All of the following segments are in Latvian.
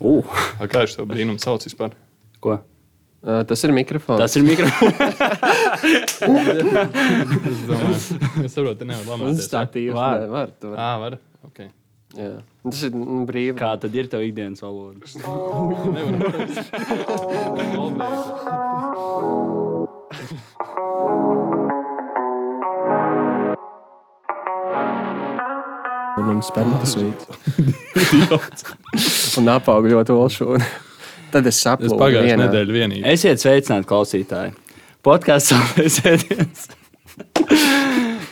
Uh, A, Kā viņš to brīnumu sauc vispār? ko? Uh, tas ir mikrofons. Tas ir mikrofons. Es domāju, es saprotu, te nevar lamāties. ja? statīvs. Var. Var. Tu var. Ā, var. Okay. Jā. Tas ir nu, brīvi. Kā tad ir tev ikdienas valoda? Un viņas spermas vīts. un apaugļot olšu. Un Tad es saprotu, pagājušajā nedēļā vienīgi. Esiet sveicināti, klausītāji. Podkāsts Sāpēs ēdienas.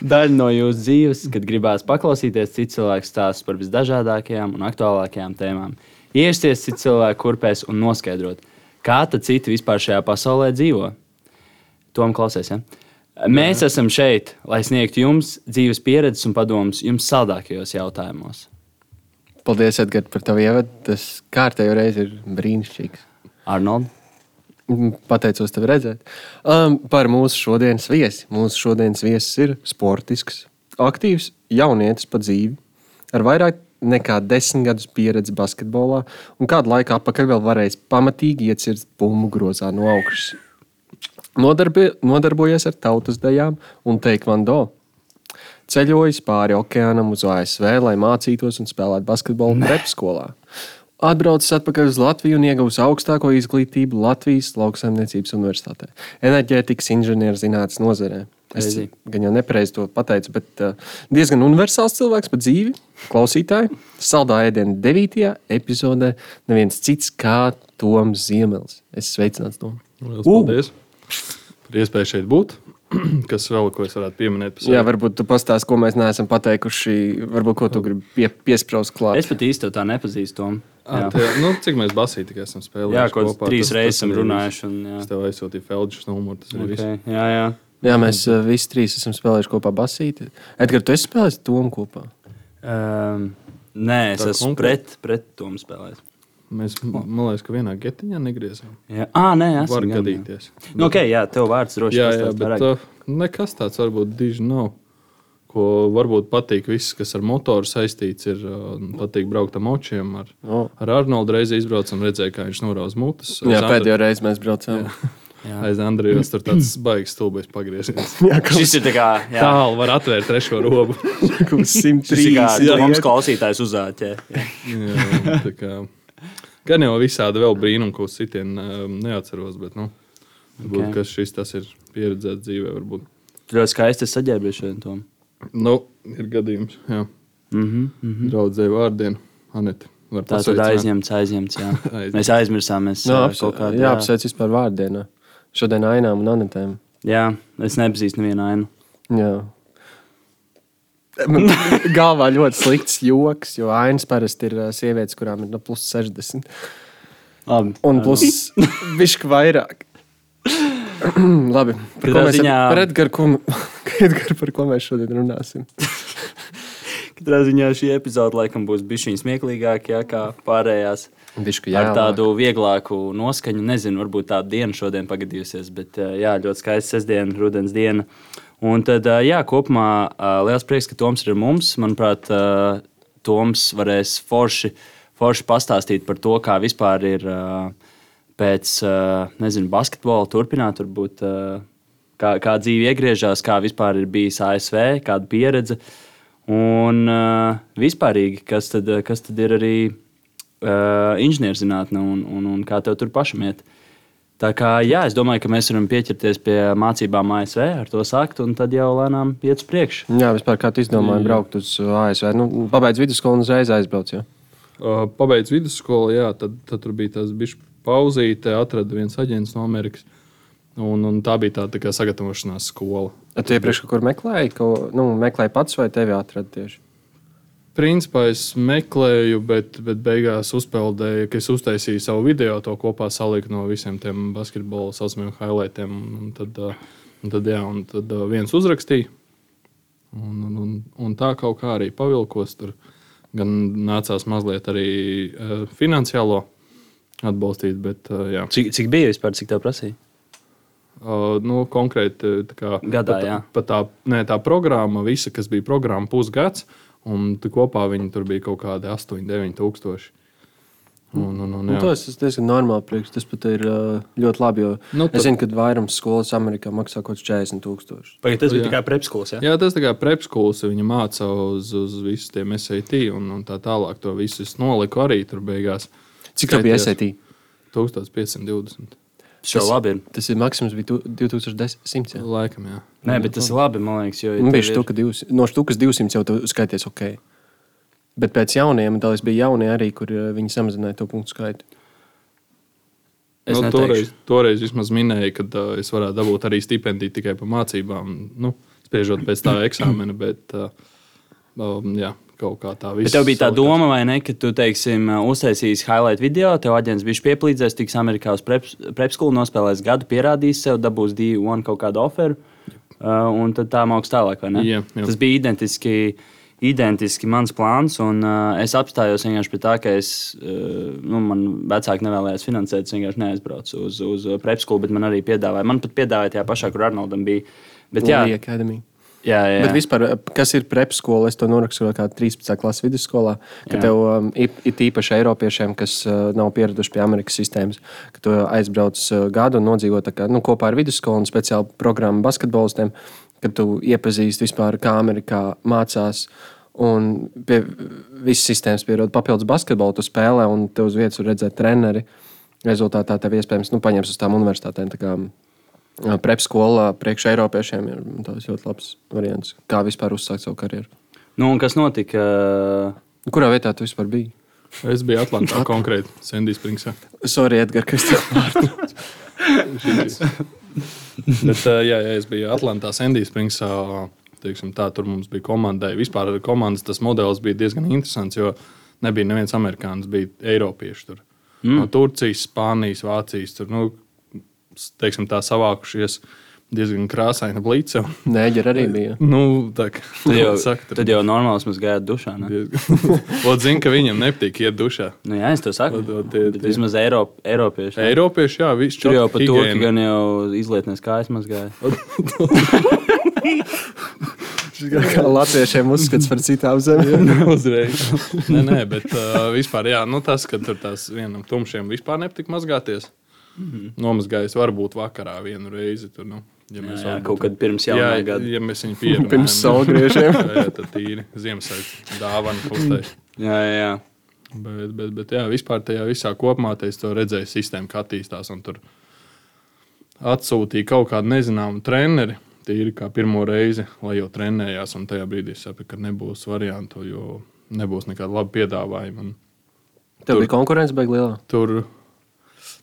Daļa no jūsu dzīves, kad gribās paklausīties citu cilvēku stāstus par visdažādākajām un aktuālākajām tēmām. Iesties citu cilvēku kurpēs un noskaidrot, kā tad citi vispār šajā pasaulē dzīvo. Tom klausies, ja? Mēs Jā. esam šeit, lai sniegtu jums dzīves pieredzes un padomus jums saldākajos jautājumos. Paldies, Edgars, par tavu ievadu. Tas kārtējo reizi ir brīnišķīgs. Arnold, Mm, Pateicos tev redzēt. Um, par mūsu šodienas viesi. Mūsu šodienas viesis ir sportisks, aktīvs, jaunietis pa dzīvi, ar vairāk nekā desmit gadus pieredzi basketbolā, un kādu laiku atpakaļ vēl varējis pamatīgi iecirst bumbu grozā no augšas. Nodarbi, nodarbojies ar tautas dejām un teikvando. Ceļojis pāri okeānam uz ASV, lai mācītos un spēlētu basketbolu prepskolā. Atbraucis atpakaļ uz Latviju un ieguvis augstāko izglītību Latvijas lauksaimniecības universitātē, enerģētikas inženierzinātnes nozarē. Es Pareizi. gan jau nepareizi to pateicu, bet uh, diezgan universāls cilvēks par dzīvi. Klausītāji, saldā ēdienā 9. epizodē neviens cits kā Toms Ziemels. Es sveicināts. Lielas Paldies par iespēju šeit būt. Kas vēl ko es varētu pieminēt? Jā, varbūt tu pastāstīsi, ko mēs neesam pateikuši. Varbūt ko tu gribi pie, piesprāst klāt. es pat īsti tev tā nepazīstu. Jā. tie, nu, cik mēs basīti tikai esam spēlējuši? Jā, kaut kopā, trīs reizes esam runājuši. viss. Un, jā. Es tev aizsūtīju Feldžus numuru. Tas arī viss. okay. jā, jā. Jā, mēs uh, visi trīs esam spēlējuši kopā basīti. Edgars, tu esi spēlējis Tomu kopā? Um, nē, es Tā esmu konkrēti? pret, pret to spēlēt. Mēs, man liekas, ka vienā getiņā negriezām. Jā, ah, nē, esmu Var gan, jā. gadīties. Nu, okay, jā, tev vārds droši Jā, pastāst jā, bet uh, nekas tāds varbūt diži nav. Ko varbūt patīk viss, kas ar motoru saistīts, ir uh, patīk braukt ar močiem. Ar, O. ar Arnoldu reizi izbraucam, redzēju, kā viņš norauz mutes. Jā, Aiz pēdējo reizi mēs braucām. Jā. Aiz Andrijas tur tāds baigs stulbais pagrieziens. Jā, Šis ir tā kā, jā, Tālu var atvērt trešo robu. kaut kas šis ir kā 103. mums klausītājs uzzāķē. Jā. Jā, tā kā, gan jau visādi vēl brīnumi, ko citiem um, neatceros, bet nu, varbūt, Ok. okay. šis tas ir pieredzēts dzīvē. Varbūt. Tu ļoti skaisti saģērbies šodien, Tom. Nu, ir gadījums. Jā. Mhm, mhm. Draudzēji vārdienu, Anita. var Tā tad aizņemts, aizņemts. Jā. Aizņemts. Mēs aizmirsām, mēs No, apsve, kaut kādā jā, apsveic vispār vārdienā. Šodien ainām un anetēm. Jā, es nepazīstu nevienu ainu. Jā. Man Galvā ļoti slikts joks, jo ainas parasti ir sievietes, kurām ir no plus 60. Labi. Un plus višķi vairāk. Labi. Par ko Katrā mēs ziņā- par Edgaru, ko, Edgaru, par ko mēs šodien runāsim? Katrā ziņā šī epizode laikam būs bijusi smieklīgāka, jā, kā pārējās. Ar jā. tādu vieglāku noskaņu. Nezinu, varbūt tāda diena šodien pagadījusies, bet jā, ļoti skaista sestdiena, rudens diena. Un tad, jā, kopumā liels prieks, ka Toms ir mums. Manuprāt, Toms varēs forši, forši pastāstīt par to, kā vispār ir pēc, nezinu, basketbola turpināt, varbūt, kā, kā dzīve iegriežas, kā vispār ir bijis ASV, kāda pieredze. Un vispārīgi, kas tad, kas tad ir arī inženierzinātne un, un, un kā tev tur pašam iet. Tā kā jā, es domāju, ka mēs varam pieķerties pie mācībām ASV, ar to sākt, un tad jau lēnām iet uz priekšu. Jā, vispār kā tu izdomāji braukt uz ASV? Nu, pabeidz vidusskolu un uzreiz aizbrauc. Jā. Uh, Pabeidz vidusskolu, jā, tad, tad tur bija tas bijis pauzīte, atrada viens aģents no Amerikas. Un, un tā bija tā, tā kā sagatavošanās skola. Tu iepriekš kaut kur meklēji, ko nu, meklēji pats vai tevi atrada tieši? Principā es meklēju, bet, bet beigās uzpeldēju, ka es uztaisīju savu video, to kopā saliku no visiem tiem basketbola saucamiem highlightiem. Un tad, uh, un tad, jā, un tad uh, viens uzrakstīja. Un, un, un, un tā kaut kā arī pavilkos. Tur gan nācās mazliet arī uh, finansiālo atbalstīt, bet uh, jā. Cik, cik bija vispār, cik tev prasīja? Uh, nu, konkrēti, tā kā, Gadā, pat, pat tā, ne, tā programma, visa, kas bija programma, pusgads, un kopā viņi tur bija kaut kādi 8, 9 tūkstoši. Un, un, un, Nu, jā. tas ir diezgan normāli. Priekš. Tas pat ir ļoti labi. Jo Nu, tad- es zinu, ka vairums skolas Amerikā maksā kaut kāds 40,000. Pagaid, tas bija Jā. tikai prepskolas. Ja? Jā, tas kā prepskolas, viņa māca uz, uz visiem tiem SAT un, un tā tālāk. To visu es noliku arī tur beigās. Cik tā bija. SAT? 1520. Šo labi ir. Tas ir maksimums bija tu- 2100. jā. Laikam, jā. Nē, bet tas ir labi, man liekas. Jo, Nu, tev bija ir- štuka 200. No štukas 200 jau skaities ok. Bet pēc jauniem dalīs bija jaunie arī, kur uh, viņi samazināja to punktu skaitu. Es nu, toreiz, toreiz vismaz minēja, ka uh, es varētu dabūt arī stipendiju tikai par mācībām, nu, spriežot pēc tā eksāmena. Bet, uh, um, jā, kaut kā tā Bet viss. tev bija tā doma, vai ne, ka tu, teiksim, uztaisīsi highlight video, tev aģents bija pieplīdzējis, tiks Amerikā uz prepskolu, nospēlēs gadu, pierādīs sev, dabūs D1 kaut kādu oferu, uh, un tad tā māks tālāk, vai ne? Jā, jā. Tas bija identiski. Identiski mans plāns, un uh, es apstājos vienkārši pie tā, ka es, uh, nu, man vecāki nevēlējās finansēt, es vienkārši neaizbraucu uz, uz prepskolu, bet man arī piedāvāja. Man pat piedāvāja tajā pašā, kur Arnoldam bija. Bet, jā, Lija Academy. Jā, jā, Bet vispār, kas ir prepskola? Es to norakstu kā 13. klases vidusskolā. Ka Jā. tev um, ir īpaši Eiropiešiem, kas uh, nav pieraduši pie Amerikas sistēmas, ka tu aizbrauc uh, gadu un nodzīvo kā, nu, kopā ar vidusskolu un speciālu programmu basketbolistiem, kad tu iepazīsti vispār, kā Amerikā mācās. Un pie visas sistēmas pierod papildus basketbolu, tu spēlē, un te uz vietas redzēt treneri. Rezultātā tev iespējams nu, paņems uz tām universitātēm. Tā kā, ā, Prep skolā priekš Eiropiešiem ir tas ļoti labs variants, kā vispār uzsākt savu karjeru. Nu, un kas notika? Kurā vietā tu vispār biji? Es biju Atlantā konkrēti, Sandijas Springsā. Sorry, Edgars, kas tev pārtrauc. Bet, jā, jā, es biju Atlantā, Sandijas Springsā. Teiksim, tā, tur mums bija komandai. Vispār komandas tas modelis bija diezgan interesants, jo nebija neviens amerikānis, bija eiropieši. Tur. Mm. No Turcijas, Spānijas, Vācijas. Tur, nu, teiksim, tā savākušies diezgan krāsaina blīce. Nē, ģer arī bija. Nu, tā, Tad jau, saka, tur tad jau normāls mums gāja dušā. Ot, zinu, ka viņam nepatīk iet dušā. Nu, jā, es to saku. Ot, tie- tie- Vismaz Eiropa, Eiropieši. jā. Eiropieši, jā, viņš Tur jau pat turki gan jau izlietnēs kājas mazgāja. Kā latviešiem uzskats par citām zemēm. Uzreiz. nē, nē, bet uh, vispār, jā, nu, tas, ka tur tās vienam tumšiem vispār nepatīk mazgāties. Mm -hmm. Nomazgājis varbūt vakarā vienu reizi. Tur, nu, ja Jā, mēs jā, varbūt- kaut kad pirms jā, jaunā gada. ja mēs viņu pierunājam. Pirms saulgriežiem. jā, jā, tad tīri Ziemassvētku dāvana pustai. Jā, jā, jā. Bet, bet, bet jā, vispār tajā visā kopumā es redzēju, sistēma, kā attīstās. Tur atsūtīja kaut kādu nezināmu treneri. Tīri kā pirmo reizi, lai jau trenējās, un tajā brīdī es sapratu, ka nebūs variantu, jo nebūs nekāda laba piedāvājuma. Un Tev bija konkurence beigas lielā. Tur,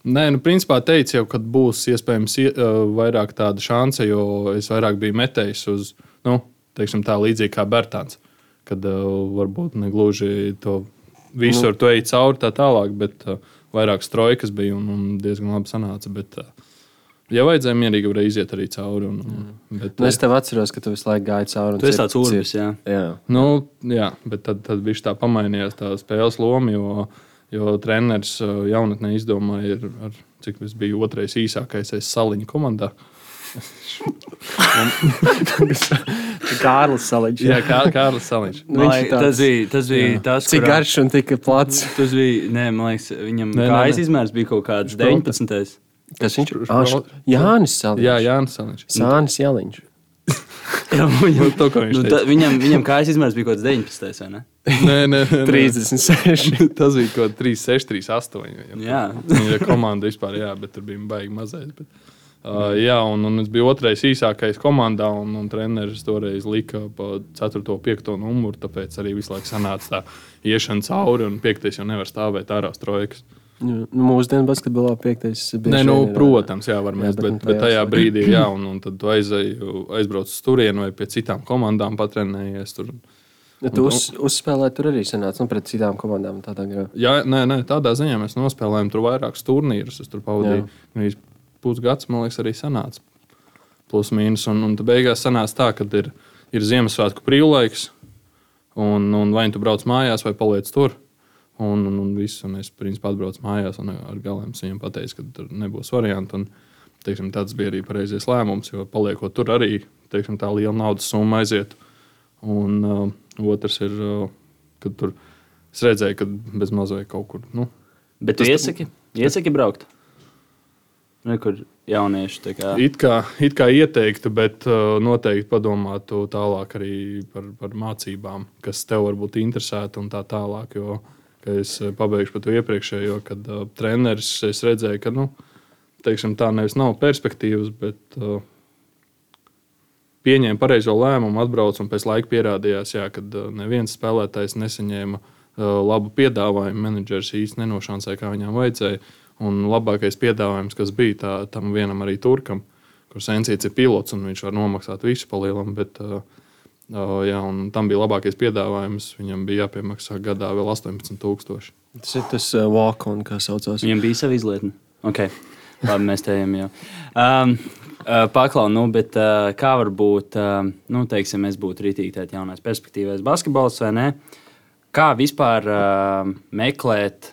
nē, nu, principā teica jau, ka būs iespējams ie- uh, vairāk tāda šance, jo es vairāk biju metējis uz, nu, teiksim, tā līdzīgi kā Bērtāns. Kad uh, varbūt ne gluži to visu ar to eju cauri tā tālāk, bet uh, vairāk strojkas bija un, un diezgan labi sanāca. Bet, uh, ja vajadzēja mierīgi, varēja iziet arī cauri. Un, un, bet, Nu, es tev atceros, ka tu visu laiku gāji cauri. un Tu esi tāds urbis, jā. Jā. Nu, jā, bet tad, tad viņš tā pamainījās tā spēles loma, jo, jo treneris uh, jaunatnē izdomāja, ir, ar, cik tas bija otrais īsākais aiz saliņa komandā. Kārlis Saliņš. Jā, kā Kārlis Saliņš. Nu, tāds- tas bija tas, bija tas Cik kurā- garš un tik plats. Tas bija, nē, man liekas, viņam Nē, nē, kājas nē. izmērs bija kaut kāds 19. Kas viņš ir? Jānis Saliņš. Jā, Jānis Saliņš. Sānis Jāliņš. Jā, Nu, viņam, to, ko viņš nu, ta, viņam, viņam kājas izmērs bija kaut kāds 19. vai ne? Nē, nē, nē, nē. 36. Tas bija kaut kāds 3, 6, 3, 8. Jā. Viņa ir komanda vispār, jā, bet tur bija baigi mazais. Bet, uh, jā, un, un es biju otrais īsākais komandā, un, un treneris toreiz lika pa 4, 5 numuru. Tāpēc arī visu laiku sanāca tā iešana cauri, un 5 jau nevar stāvēt ārā uz trojkas. Nu, Mūsdienu basketbolā piektais bija. Nē, nu, protams, jā, var mest, bet, bet, nu, bet, bet tajās tajā brīdī, jā, un, un tad tu aizēji, aizbrauc uz turieni vai pie citām komandām patrenējies. Tur. Ja tu uz, uzspēlēji tur arī sanāca nu, pret citām komandām. Tādā garā. Jā, nē, nē, tādā ziņā mēs nospēlējām tur vairākus turnīrus. Es tur pavadīju gandrīz pusgads, man liekas, arī sanāca. Plus mīnus. Un, un beigās sanāca tā, ka ir, ir Ziemassvētku brīvlaiks, un, un vai nu tu brauc mājās, vai paliec tur. Un, un, un, viss, un es principā atbraucu mājās, un ar galiem viņam pateicu, ka tur nebūs variantu. Un, teiksim, tāds bija arī pareizais lēmums, jo paliekot tur arī teiksim, tā liela naudas summa aiziet. Un uh, otrs ir, uh, kad tur es redzēju, ka bez mazliet kaut kur. Nu, Bet tu iesaki, iesaki braukt? Ne, kur jaunieši tā kā. It kā, it kā ieteiktu, bet uh, noteikti padomātu tālāk arī par, par mācībām, kas tev varbūt interesētu un tā tālāk. Jo, kad es uh, pabeigšu par to iepriekšējo, kad uh, treneris es redzēju, ka nu, teiksim, tā nevis nav perspektīvas, bet uh, pieņēma pareizo lēmumu, atbrauca un pēc laika pierādījās, jā, ka uh, neviens spēlētājs nesaņēma uh, labu piedāvājumu. Menedžers īstenībā nenošansēja, kā viņam vajadzēja. Un labākais piedāvājums, kas bija tā, tam vienam arī turkam, kurš Sensīts ir pilots un viņš var nomaksāt visu palielam. Bet, uh, uh, jā, tam bija labākais piedāvājums. Viņam bija jāpiemaksā gadā vēl 18,000. Tas ir tas uh, walk-on, kā saucās. Viņam bija sava izlietne. Okay. Labi, mēs te ejam jau. Um, uh, Paklau, nu, bet uh, kā var būt, uh, nu, teiksim, es būtu rītīgi tāds jaunais perspektīvais basketbols vai ne? Kā vispār uh, meklēt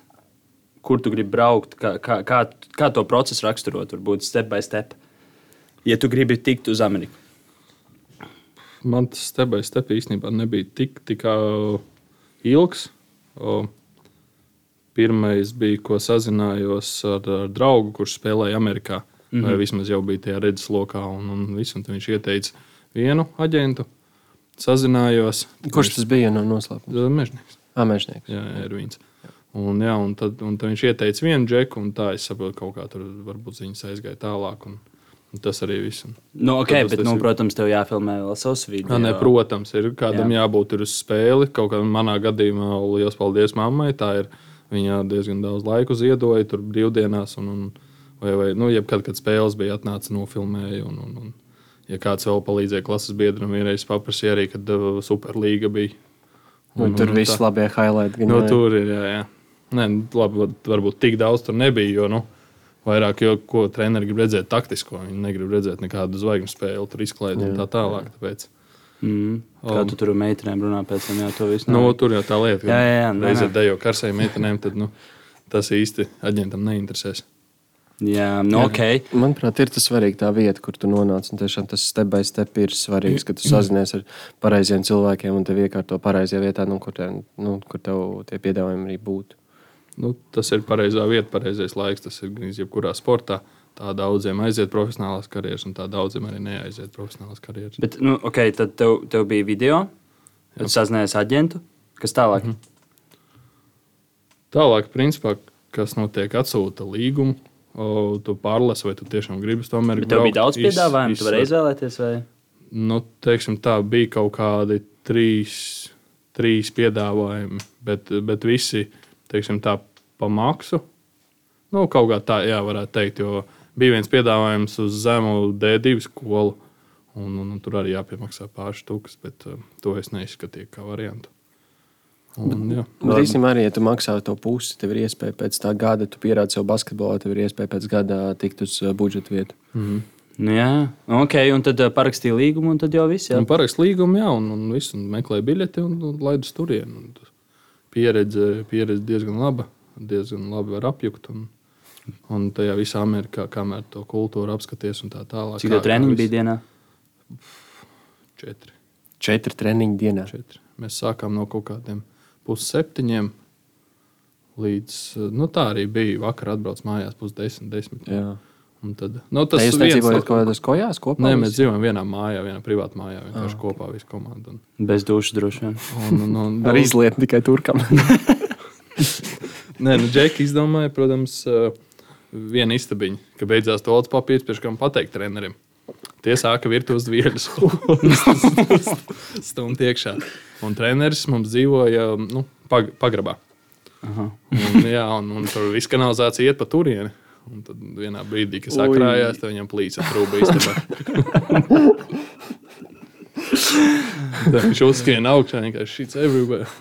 kur tu gribi braukt, kā, kā, kā, kā to procesu raksturot, varbūt step by step. Ja tu gribi tikt uz Ameriku. Man tas step by step īstenībā nebija tik, tik ilgs. Pirmais bija, ko sazinājos ar, ar draugu, kurš spēlēja Amerikā. Mm -hmm. Vismaz jau bija tajā redzeslokā, un, un, visu, un viņš ieteica vienu aģentu. Sazinājos. Kurš tas bija no noslēpuma? Mežnieks. Mežnieks. Jā, Ervīns. Un, jā, un, tad, un tad viņš ieteica vienu džeku, un tā es saprotu, ka kaut kā tur varbūt ziņas aizgāja tālāk. Un tas arī viss. Un, nu, okay, bet, nu, protams, tev jāfilmē vēl savs video. Ne, protams, ir kādam jā. jābūt uz spēli. Kaut kā manā gadījumā liels paldies mammai. Tā ir viņa diezgan daudz laika ziedoja tur brīvdienās. Un, un, vai, vai, nu, jebkad, kad spēles bija atnācis, nofilmēja. Un, un, un, ja kāds vēl palīdzēja klases biedram, vienreiz paprasīja arī, kad uh, Superliga bija. Un, un, tur viss labie highlighti. No, nu, tur ir, jā, jā. Nē, nu, labi, varbūt tik daudz tur nebija. Jo, nu, vairāk, jo, ko treneri grib redzēt, taktisko. Viņi negrib redzēt nekādu zvaigžņu spēli, tur izklaidi un tā tālāk. Tāpēc. Mm. Kā tu tur meitenēm runā pēc tam, jau to visu nu, tur jau tā lieta, ka jā, jā, jā, reizē dejo karsai meitenēm, tad nu, tas īsti aģentam neinteresēs. Jā, nu, ok. Manuprāt, ir tas svarīgi tā vieta, kur tu nonāc. Un tiešām tas step by step ir svarīgs, ka tu sazinies ar pareiziem cilvēkiem un tev iekārto pareizajā vietā, nu, kur, te, nu, kur tev tie piedāvājumi arī būtu nu, tas ir pareizā vieta, pareizais laiks. Tas ir gan jebkurā sportā. Tā daudziem aiziet profesionālās karjeras, un tā daudziem arī neaiziet profesionālās karjeras. Bet, nu, ok, tad tev, tev bija video, tad sazinājies aģentu. Kas tālāk? Mm -hmm. Tālāk, principā, kas notiek, atsūta līgumu. O, tu pārlasi, vai tu tiešām gribi to Ameriku. Bet tev bija daudz piedāvājumu, tu vari izvēlēties. Vai? Nu, teiksim, tā bija kaut kādi trīs, trīs piedāvājumi, bet, bet visi teiksim, tā, pa maksu. Nu, kaut kā tā, jā, varētu teikt, jo bija viens piedāvājums uz zemu D2 skolu, un, un, un tur arī jāpiemaksā pāris stūks, bet uh, to es neizskatīju kā variantu. Un, jā. bet īstenībā arī, ja tu maksā to pusi, tev ir iespēja pēc tā gada, tu pierādi savu basketbolu, tev ir iespēja pēc gada tikt uz uh, budžeta vietu. Mm -hmm. Nu, jā, ok, un tad uh, parakstīja līgumu, un tad jau viss. Parakstīja līgumu, jā, un, un viss, un meklēja biļeti un, un laidu uz turieni. Pieredze, pieredze diezgan laba diezgan labi var apjukt. Un, un tajā visā Amerikā, kamēr to kultūru apskaties un tā tālāk. Cik daudz treniņu bija dienā? Četri. Četri treniņi dienā. Četri. Mēs sākām no kaut kādiem pusseptiņiem. Līdz, nu, tā arī bija. Vakar atbrauc mājās pusdesmit. Desmit. Jā. Un tad, nu, tas ir dzīvojat kaut kādās kojās kopā? Nē, mēs dzīvojam vienā mājā, vienā privātā mājā. Vienkārši ah. kopā visu komandu. Un... Bez dušas droši vien. Un, un, un, Ar izlietu tikai turkam. Nē, nu, Džeki izdomāja, protams, vienu istabiņu, ka beidzās to otru papīru, pēc kam pateikt trenerim. Tie sāka virt uz vietas, stumt iekšā. Un treneris mums dzīvoja nu, pag pagrabā. Aha. Un, jā, un, un tur viss kanalizācija iet pa turieni. Un tad vienā brīdī, kad sakrājās, tad viņam plīsa trūka īstenībā. Tad viņš uzskrēja augšā, vienkārši šīs everywhere.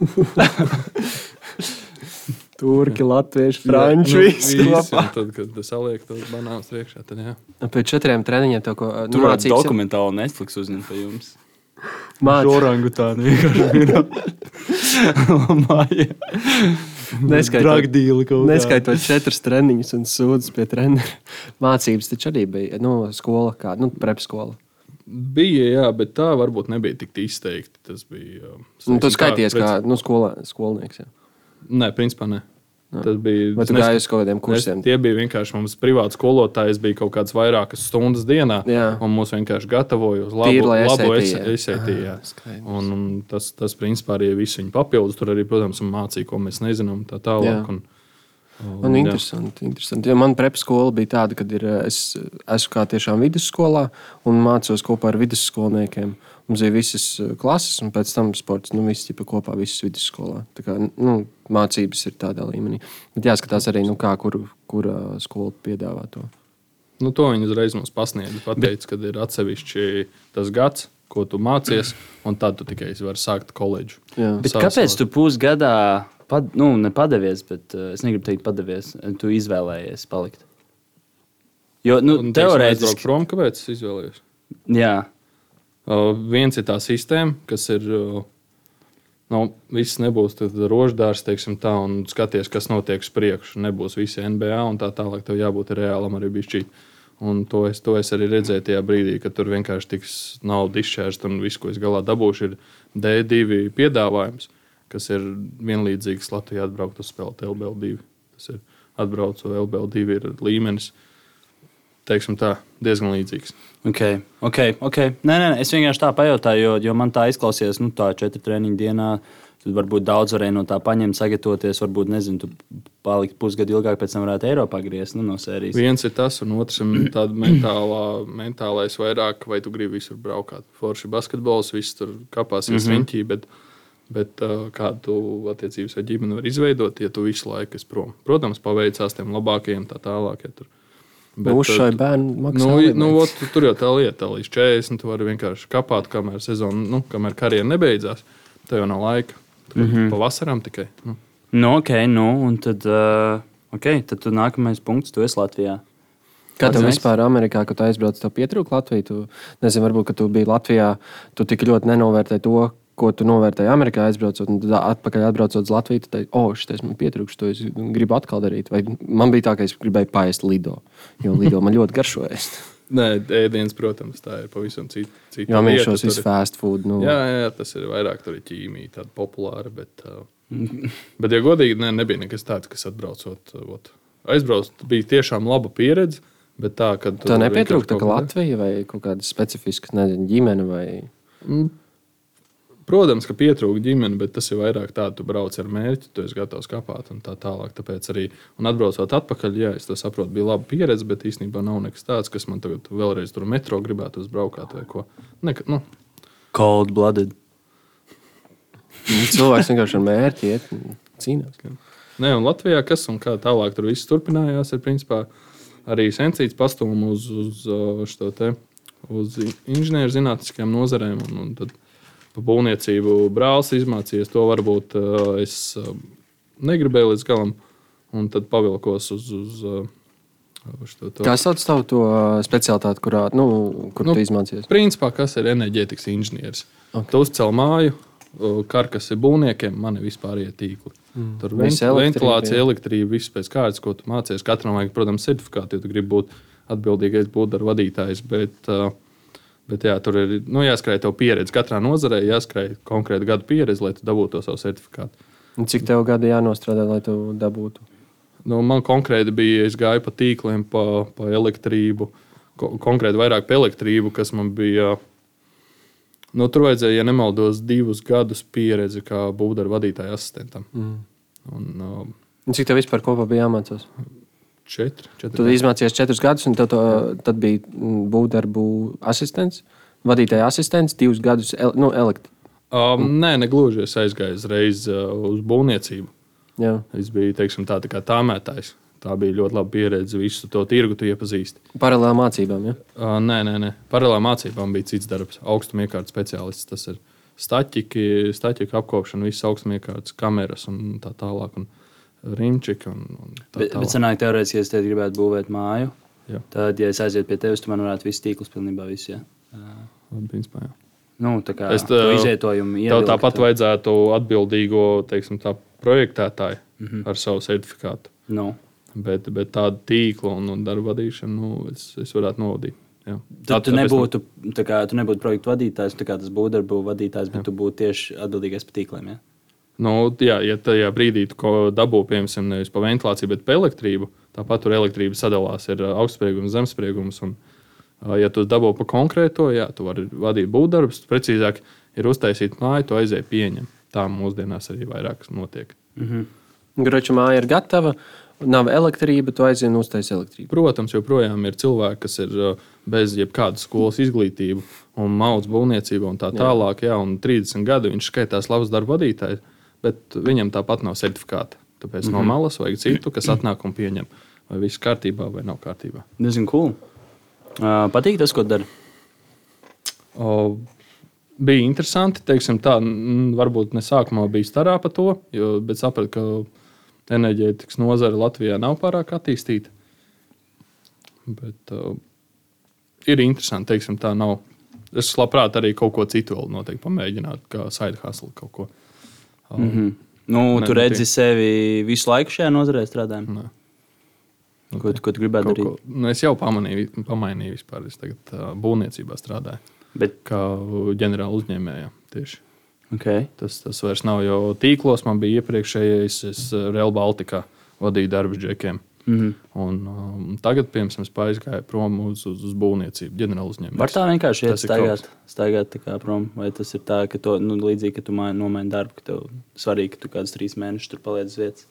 Turki, latvieši, franči. Nu, tad, kad saliek to banānu priekšā, tad jā. Pēc četriem treniņiem to, ko nu, tur mācīts. Dokumentāli Netflix uzņemt pie jums. Mācīt. Orangu tādu vienkārši. Neskaitot, neskaitot četras treniņus un sūdzes pie treneru. Mācības taču arī bija nu, skola, kā nu, prepskola. Bija, jā, bet tā varbūt nebija tik izteikti. Tas bija. Nu, tu skaities kā, kā pēc... nu, skolā, skolnieks. Jā. Nē, principā nē. Tas bija. Vai tu es gāji uz kaut kādiem kursiem? Es, tie bija vienkārši mums privāti skolotāji. Es biju kaut kādas vairākas stundas dienā, Jā. un mūs vienkārši gatavoja uz Tīri, labu, lai labu. Un, un tas, tas, principā, arī viss viņa papildus. Tur arī, protams, mācīja, ko mēs nezinām, tā Jā. tālāk. Un, Man ir interesanti. interesanti. Jo man prepa skola bija tāda, ka ir, eh, es esmu kā tiešām vidusskolā un mācos kopā ar vidusskolniekiem. Mums bija visas eh, klases, un pēc tam sports. Nu, visi ģipa kopā, visas vidusskolā. Tā kā nu, mācības ir tādā līmenī. Bet jāskatās arī, nu, kā kur, kura skola piedāvā to. Nu, to viņi uzreiz mums pasniedza. Pateica, ka ir atsevišķi tas gads, ko tu mācies, un tad tu tikai vari sākt koledžu. Jā. Kāpēc tu pusgadā, pad, nu, nepadevies, bet uh, es negribu teikt, padevies, tu izvēlējies palikt? Jo, nu, Un, teorētiski, prom, kāpēc es izvēlējos? jā, Uh, viens ir tā sistēma, kas ir. Uh, Nu, viss nebūs roždārs, teiksim, tā, un skaties, kas notiek uz priekšu. Nebūs visi NBA un tā tālāk. Tev jābūt reālam arī bišķīt. Un to es, to es arī redzēju tajā brīdī, kad tur vienkārši tiks nauda izšķērsta un viss, ko es galā dabūšu, ir D2 piedāvājums, kas ir vienlīdzīgs Latvijā atbraukt uz spēlēt LBL2. Tas ir atbraucu LBL2 ir līmenis, teiksim tā, diezgan līdzīgs. ok, ok. okay. Nē, nē, nē, es vienkārši tā pajautāju, jo, jo man tā izklausījās, nu, tā četri treniņu dienā. Tad varbūt daudz varēja no tā paņemt, sagatavoties. Varbūt, nezinu, tu palikt pusgadu ilgāk, pēc tam varētu Eiropā griezt nu, no sērijas. Viens ir tas, un otrs ir tāds mentālā, mentālais vairāk, vai tu gribi visur braukt. Forši basketbols, viss tur kāpās, mm -hmm. riņķī, bet, bet uh, kādu tu attiecības ar ģimeni var izveidot, ja tu visu laiku esi prom. Protams, paveicās tiem labākajiem, tā tālāk. Ja tur. Bet, nu, šai bērnam maksā. Nu, nu, ot, tur jau tā lieta, līdz 40. Tu vari vienkārši kāpāt, kamēr sezona, nu, kamēr karjera nebeidzās. Tev jau nav laika. Tur mm -hmm. pavasaram tikai. Nu. Nu, ok, nu, un tad, uh, okay, tad tu nākamais punkts, tu esi Latvijā. Kā tev vispār Amerikā, kad tu aizbrauc, tev pietrūka Latvija? Tu, nezinu, varbūt, ka tu biji Latvijā, tu tik ļoti nenovērtēji to, ko tu novērtēji Amerikā aizbraucot, un tad atpakaļ atbraucot uz Latviju, tu teici, o, šis man pietrūkst, to es gribu atkal darīt. Vai man bija tā, ka es gribēju paēst lido, jo lido man ļoti garšoja. Nē, ēdienas, protams, tā ir pavisam cita. cita Jo mēs šos visus fast food. Nu, Jā, jā, tas ir vairāk tur ir ķīmija, tāda populāra. Bet, uh, bet ja godīgi, ne, nebija nekas tāds, kas atbraucot. Ot, aizbraukt bija tiešām laba pieredze. Bet tā, kad Tā nepietrūkst ka Latvija vai kaut kāda specifiska nezinu, ģimene vai Protams, ka pietrūka ģimene, bet tas ir vairāk tā, tu brauc ar mērķi, tu esi gatavs kāpāt un tā tālāk. Tāpēc arī, un atbraucot atpakaļ, jā, es saprotu, bija laba pieredze, bet īstenībā nav nekas tāds, kas man tagad vēlreiz tur metro gribētu uzbraukt vai ko. Nek, nu, Cold blooded. nu, cilvēks vienkārši ar mērķi iet un cīnās. Nē, un Latvijā kas un kā tālāk tur viss turpinājās, ir principā arī sensīts pastūmu uz, uz, uh, šo te, uz inženierzinātniskajām nozarēm. Un, un tad pa būvniecību brālis izmācījies. To varbūt uh, es uh, negribēju līdz galam, un tad pavilkos uz. uz uz šo te- Kā sauc tavu to specialitāti, kurā, nu, kur Nu, tu izmācījies? Principā, kas ir enerģētikas inženieris? Ok. Okay. Tu uzcēl māju, karkas ir būvniekiem, man ir vispārējie tīkli. Mm. Tur vent, elektrība, ventilācija, elektrība, viss pēc kārtas, ko tu mācies. Katram vajag, protams, certifikātu, jo tu gribi būt atbildīgais būvdarba vadītājs. Bet, uh, bet jā, tur ir nu, jāskrēj tev pieredze. Katrā nozarē jāskrēj konkrēti gadu pieredze, lai tu dabūtu to savu certifikātu. Un Cik tev gadi jānostrādā, lai tu dabūtu? Nu, man konkrēti bija, es gāju pa tīkliem, pa, pa elektrību, ko, konkrēti vairāk par elektrību, kas man bija. Nu, tur vajadzēja, ja nemaldos, divus gadus pieredzi kā būvdarba vadītāja asistentam. Mm. Un, uh, Un Cik tev vispār kopā bija jāmācās? Četri, četri Tu izmācījies četrus gadus, un to, tad bija mm, būvdarbu asistents, vadītāja asistents, divus gadus el, nu, elektrība. Um, nē, negluži. Es aizgāju uzreiz uh, uz būvniecību. Jā. Es biju teiksim, tā, tā kā tāmētājs. Tā bija ļoti laba pieredze. Visu to tirgu tu iepazīsti. Paralēli mācībām. Ja? Uh, nē, nē, nē. paralēli mācībām bija cits darbs. Augstuma iekārtas speciālists. Tas ir staķiki, staķika apkopšana, visas augstuma iekārtas, kameras un tā tālāk. Un Rimčika un, un tā Bet, bet sanāk, teorētiski, ja es te gribētu būvēt māju, Jā. tad, ja es aizietu pie tevis, tu man varētu visu tīklus pilnībā visu. Ja? Un, principā, jā. Nu, tā kā Es es tā- izvietojumu Tev tāpat vajadzētu atbildīgo teiksim, tā, projektētāju mm -hmm. ar savu certifikātu. Nu. Bet, bet tādu tīklu un, un darbu vadīšanu nu, es, es varētu novadīt. Jā. Tad tu tāpēc nebūtu, tā kā, tu nebūtu projektu vadītājs, tā kā tas būtu darbu vadītājs, bet tu būtu tieši atbildīgais par tīkliem. Ja? Nu, jā, ja tajā brīdī tu dabū, piemēram, nevis pa ventilāciju, bet pa elektrību, tāpat tur elektrība sadalās ir augstspriegums, zemespriegums. Un, ā, ja tu dabū pa konkrēto, jā, tu vari vadīt būvdarbus, precīzāk ir uztaisīt māju, tu aizēji pieņem. Tā mūsdienās arī vairāk notiek. Groča māja ir gatava, nav elektrība, tu aizjūti un uztaisīji elektrību. Protams, joprojām ir cilvēki, kas ir uh, bez jebkādas skolas izglītības un maudas būvniecība un tā tālāk. Jā, un 30 gadi viņš skaitās labs darba vadītājs, bet viņam tāpat nav certifikāta. Tāpēc mm -hmm. no malas vajag citu, kas atnāk un pieņem, vai viss kārtībā vai nav kārtībā. Diezgan cool. Uh, patīk tas, ko dara. O, bija interesanti. Teiksim, tā, varbūt ne sākumā bija starā par to, jo, bet sapratu, ka enerģētikas nozare Latvijā nav pārāk attīstīta. Bet uh, ir interesanti, teiksim, tā nav. Es labprāt arī kaut ko citu vēl noteikti pamēģināt, kā side hustle kaut ko. Um, mm -hmm. Nu, Nē, tu nu, redzi tie- sevi visu laiku šajā nozarē strādājot. Nē. Ko, tu- ko tu gribētu darīt? ko, nu, es jau pamanīju, pamainīju vispār. Es tagad uh, būvniecībā strādāju Bet, kā ģenerāla uzņēmējā. Tieši. okay. Tas, tas vairs nav jau tīklos. Man bija iepriekšējais, es Real Baltica vadīju darbu džekiem. Mm -hmm. Un, um, tagad, piemēram, es aizgāju prom uz, uz, uz būvniecību, ģenerāla uzņēmēju. Var tā vienkārši iet staigāt, staigāt kā prom? Vai tas ir tā, ka to nu, līdzīgi, ka tu mai- nomaini darbu, ka tev svarīgi, ka tu kādus trīs mēnešus tur paliec uz vietas?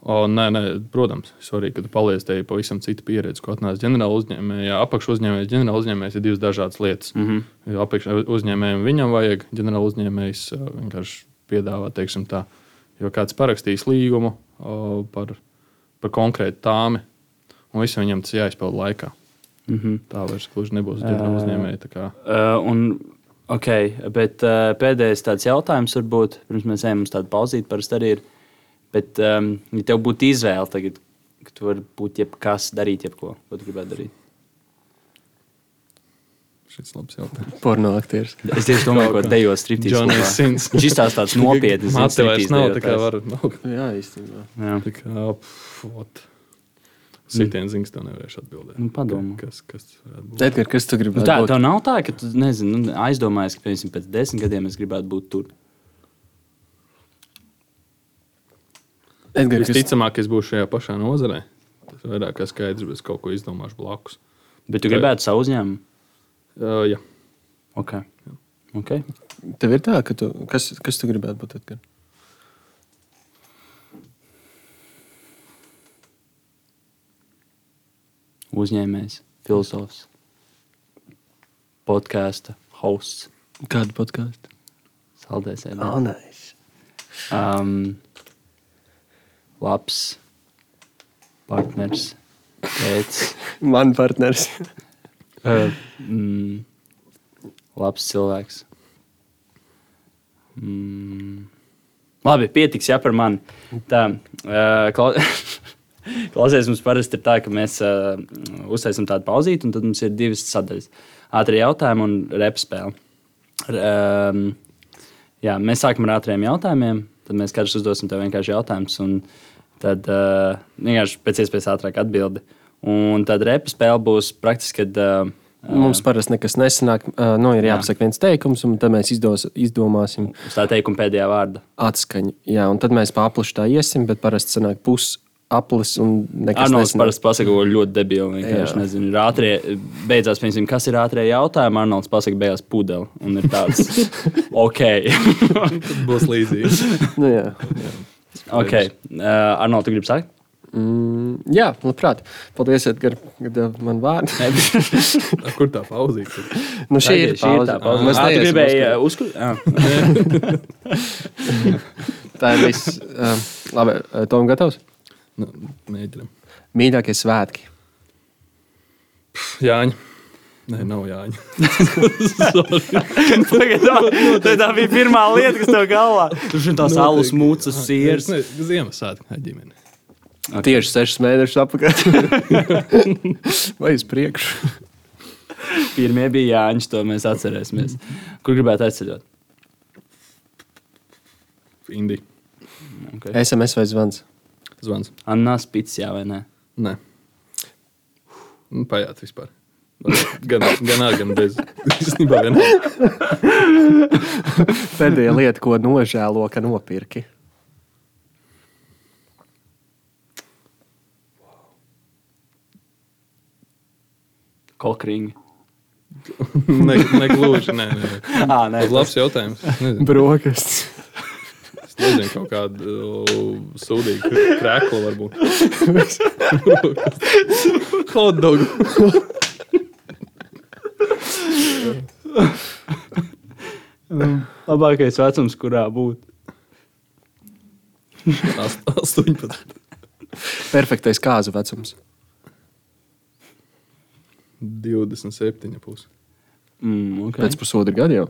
O, nē, nē, protams, svarīgi, ka tu paliec te pavisam cita pieredze, ko atnāc ģenerāla uzņēmējā. Apakš uzņēmējs, ģenerāla uzņēmējs ir divas dažādas lietas. Mm -hmm. Jo Apakš uzņēmējiem viņam vajag, ģenerāla uzņēmējs uh, vienkārši piedāvā, teiksim tā, jo kāds parakstīs līgumu o, par, par konkrētu tāmi, un visam viņam tas jāizpild laikā. Mm -hmm. Tā vairs gluži nebūs ģenerāla uzņēmēja. tā kā- Uh, un, okay, bet uh, pēdējais tāds jautājums, varbūt, pirms mēs ejam uz tādu pauzīti, parasti arī ir. Bet, um, ja tev būtu izvēle tagad, ka tu vari būt jebkas, darīt jebko, ko tu gribētu darīt. Šis labs jautājums. Porno aktieris. Es tieši domāju, ko dejot striptīs. Johnny Sins. Viņš izstāsta tāds nopietns. Mate vairs nav, tā kā var. Nav, Jā, īstenībā. Jā. tā kā, pf, ot. Sitiens zings, tev nevarēšu atbildēt. Nu, padomā. Kas, kas varētu būt? Edgars, kas tu Nu, gribētu tā būt? tev nav tā, ka tu nezini, nu, aizdomājies, ka piemēram, pēc desmit gadiem es gribētu būt tur. Edgars, kas, Visticamāk, es būšu šajā pašā nozarē. Tas vairāk kā skaidrs, bet es kaut ko izdomāšu blakus. Bet tu gribētu savu uzņēmumu. Uh, jā, Okay. Okay. tev ir tā, ka tu, kas, kas tu gribētu būt Edgars? Uzņēmējs, filozofs, podkāstu, hosts, Kādu podkāstu? saldēs, Oh, nice. um, labs partners, tēvs, Man partners. Uh, mm, labs cilvēks. Mm. Labi, pietiks jā, par mani. Tā, uh, klau... Klausies, mums parasti ir tā, ka mēs uh, uztaisām tādu pauzīti, un tad mums ir divas sadaļas. Ātrie jautājumi un repa spēle. Um, jā, mēs sākam ar ātriem jautājumiem, tad mēs katrs uzdosim tev vienkārši jautājumus, un tad uh, vienkārši pēc iespējas ātrāk atbildi. Un tad repa spēle būs praktiski, kad uh, Mums parasti nekas nesanāk. Nu, ir jāpasaka viens teikums, un tad mēs izdos, izdomāsim uz tā teikuma pēdējā vārda. atskaņu. Jā, un tad mēs pārplaši tā iesim, bet parasti sanāk pusi aplis un nekas Arnolds nesanāk. parasti pasaka, ko ļoti debili. Vienkārši Jā. nezinu, ir ātrie, beidzās, piemēram, kas ir ātrie jautājumi. Arnolds pasaka, beigās pudeli. Un ir tāds, ok. tas būs līdzīgi. Nu, jā. okay. Uh, Arnolds, tu gribi sākt? Mm, jā, labprāt. Paldies, Edgars, ka devi man vārdu. Kur tā pauzīte? Nu, šī ir šī ir tā pauze. Mēs Ā, tu neiesim gribēji uz- uh, uzskatīt? Tā ir viss. Um, labi, Tom, gatavs? Nu, mēģinām. Mīļākie svētki. Jāņa. Nē, nav Jāņa. tā, tā bija pirmā lieta, kas tev galvā. Tur bija tās alus mūcas sieras. Ziemassvētku ģimene. Tieši sešus mēnešus atpakaļ. Vai uz priekšu? Pirmie bija Jāņš, to mēs atcerēsimies. Kur gribētu aizceļot? Indi. Okay. SMS vai zvans? Zvans. Anna Spits, jā vai nē? Nē. Nu, Pajāt vispār. Gan, gan ar, gan bez. Īstenībā vienā. Pēdējā lieta, ko nožēlo, ka nopirki. Kokringi. Ne, negluži. Nē, nē. Ah, nē, Tas labs jautājums. Nezinu, Brokastis. es nezinu kaut kādu uh, sūdīgu krēklu varbūt. Hotdogu. labākais vecums, kurā būt. 18. Perfektais kāzu vecums. 27. Pusi. Mm, okay. Pēc pusotra gada jau.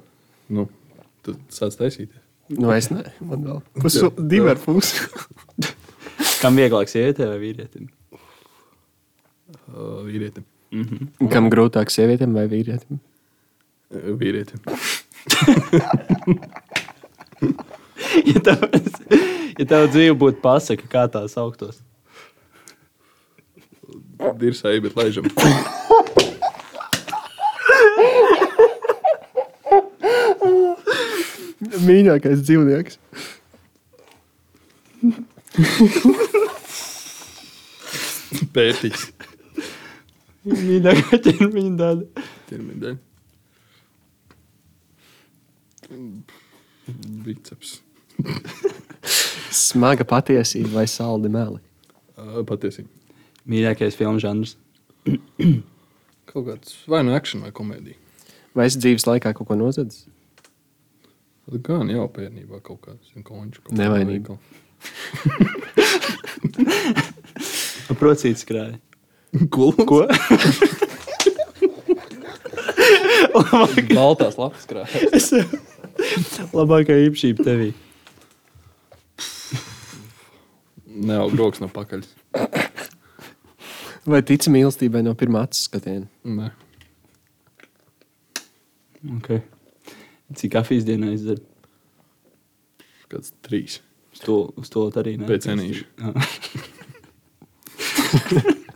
Nu, tad sāc taisīt. Nu, es ne. Man vēl puso, divi ar pusi. Kam vieglāk sievietē vai vīrietim? Uh, vīrietim. Kam grūtāk sievietēm vai vīrietim? Uh, vīrietim. ja tev, ja tev dzīve būtu pasaka, kā tā sauktos? Dirsēji, bet laižam. Mīļākais dzīvnieks. Pētiķis. Mīļākā ķermeņa daļa. Ķermeņa Biceps. Smaga patiesība vai saldi meli. Uh, patiesība. Mīļākais filmu žanrs. Kaut kāds vai nu akcents vai komēdija. Vai es dzīves laikā kaut ko nozadzis? Gan jau bērnībā kaut kāds končs. Nevainība. Procīts krāja. Ko? Ko? Baltās lapas krājas. Labākā īpašība tevī. Neaug rokas no pakaļ. Vai tici mīlestībai no pirmā acu skatiena? Nē. Okay. Cik kafijas dienā izdzer? Kāds trīs. Uz to, uz to arī ne. Pēc cenīša.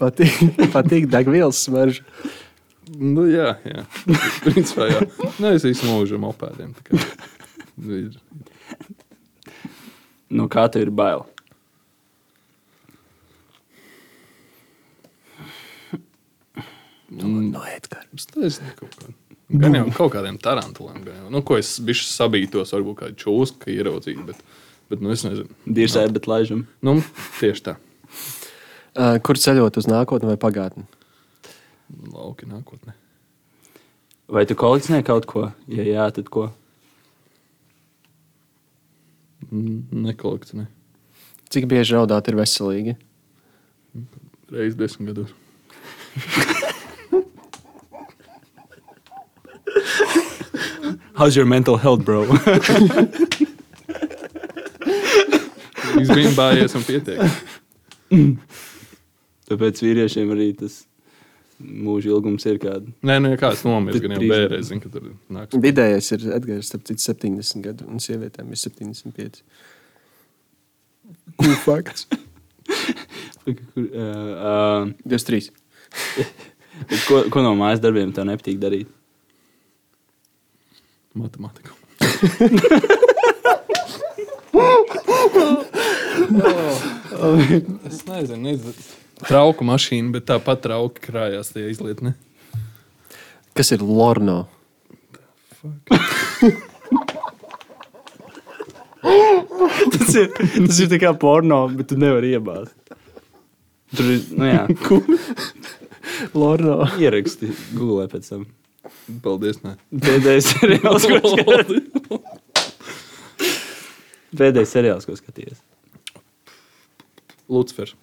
Patīk, patīk degvielas smarža. Nu, jā, jā. Principā, jā. Nē, es īstenībā mūžu mopēdiem. kā Ir Nu, kā tev ir bail? No Edgara. Es nezinu, kaut kā. Gan jau kaut kādiem tarantuliem. Gan jau, nu, ko es bijuši sabītos, varbūt kādu čūsku ieraudzīt. Bet, bet nu, es nezinu. Dirsē, bet laižam. Nu, tieši tā. Uh, kur ceļot uz nākotni vai pagātni? Lauki nākotnē. Vai tu kolekcionē kaut ko? Ja jā, tad ko? Nekolekcionē. Cik bieži raudāt ir veselīgi? Reiz desmit gados. How's your mental health, bro? Viņš bija bājies un pietiek. Tāpēc vīriešiem arī tas mūža ilgums ir kāds. Nē, nu, ja kāds nomirst, gan jau bērēs, zina, ka tur nāks. Vidējais ir Edgars, starp citu, 70 gadu, un sievietēm ir 75. Cool fakts. Kur, uh, uh, 23. ko, ko no mājas darbiem tev nepatīk darīt? Matemātika. es nezinu, nezinu. Trauku mašīna, bet tāpat trauki krājās tajā izlietnē. Kas ir Lorno? tas, ir, tas ir tā kā porno, bet tu nevari iebāzt. Tur ir nu, jā, Lorno. ieraksti Google pēc tam. Paldies! Nē. Pēdējais seriāls, ko skaties. Pēdējais seriāls, ko skaties. Lucifers.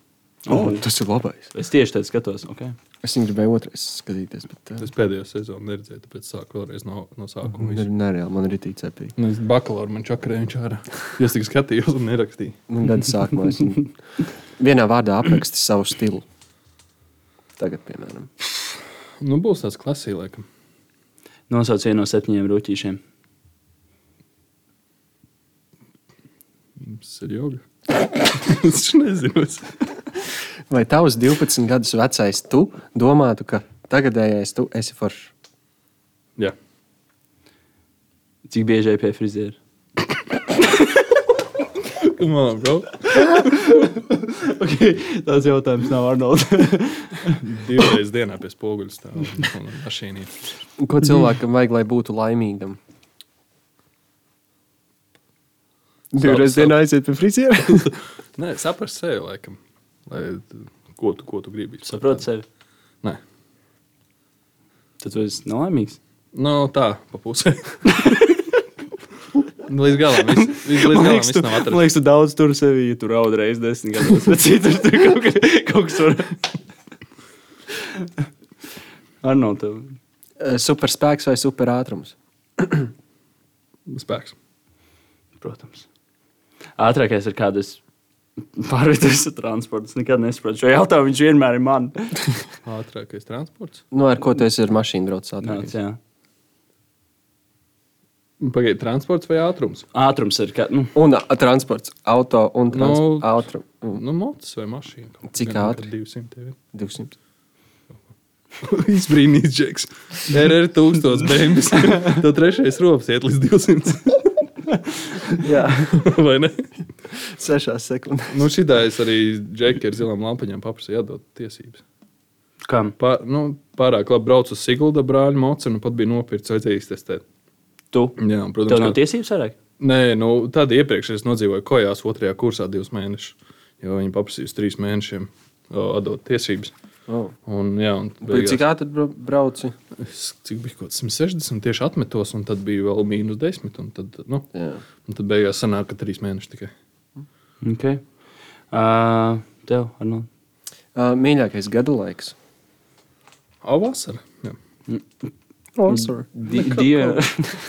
Oh, tas ir labais. Es tieši tādu skatos. Okay. Es viņu gribēju otrais skatīties, bet uh, Es pēdējo sezonu neredzēju, tāpēc sāku vēlreiz no, no sākuma. visu. ir nereāli. Man ir itī cepīgi. Nu, es bakalaura man čakarēju viņš ārā. Es tikai skatījos un nerakstīju. Man gada sākumā es viņu vienā vārdā aprakstu savu stilu. Tagad, piemēram, Nu, būs tāds klasī, laikam. Nosauc vienu no septiņiem rūtīšiem. Tas ir joga. es nezinu. Vai tavs 12 gadus vecais tu domātu, ka tagadējais tu esi foršs? Jā. Cik bieži ej pie friziera? Come on, bro. Okay, tas jautājums nav Arnolds. Divreiz dienā pie spoguļa stāv un un mašīnī. Ko cilvēkam vajag, lai būtu laimīgam? Divreiz savu- dienā aiziet pie friziera. Nē, saprast sevi, laikam. Lai, ko, tu, ko tu gribi? Saproti sevi. Nē. Tad tu esi nelaimīgs. Nu, tā, pa pusē. Līdz galam viss, viss, līdz galam viss nav man atrasts. liekas, tu daudz tur sevi, ja tu raud reizes desmit gados. Bet citur tur kaut, ka, kaut kas var. Arnolds, tev. Superspēks vai superātrums? Spēks. Protams. Ātrākais ir kādas pārvietojas ar transportu. Es nekad nesaprotu šo jautājumu. Viņš vienmēr ir man. Ātrākais transports. Nu, ar ko tu esi ar mašīnu braucis Nāc, ātrāk? jā. Pagaidiet, transports vai ātrums? Ātrums ir. Kā, nu, Un a, transports, auto un Nu, transports. Ātrum. Nu, mocis vai mašīna. Cik ātri? 200 ir. 200. Izbrīnījis, Džeks. Der ir tūkstots bēnbis. Tev trešais rops iet līdz 200. Jā, Vai ne? sešās sekundēs. Nu, šitā es arī Džeki ar zilām lampaņām paprasīju atdot tiesības. kam? Pār, nu, pārāk labi braucu uz Sigulda brāļa mocu un pat bija nopirkts vajadzējis testēt. Tu? Jā, un, Tev protams, nav ka- tiesības vairāk? Nē, nu, tad iepriekš es nodzīvoju kojās otrajā kursā divus mēnešus. Jo viņi paprasīja uz trīs mēnešiem atdot tiesības. Oh. Un, jā, un Bet Cik ātri bra- brauci? es, cik bija kaut kas 160, tieši atmetos, un tad bija vēl mīnus 10. Un tad, nu, Jā. un tad beigās sanāk, ka trīs mēneši tikai. Okay. Uh, tev, Arnolds. Uh, mīļākais gadu laiks. O, vasara. Jā. Vasara. Dieva.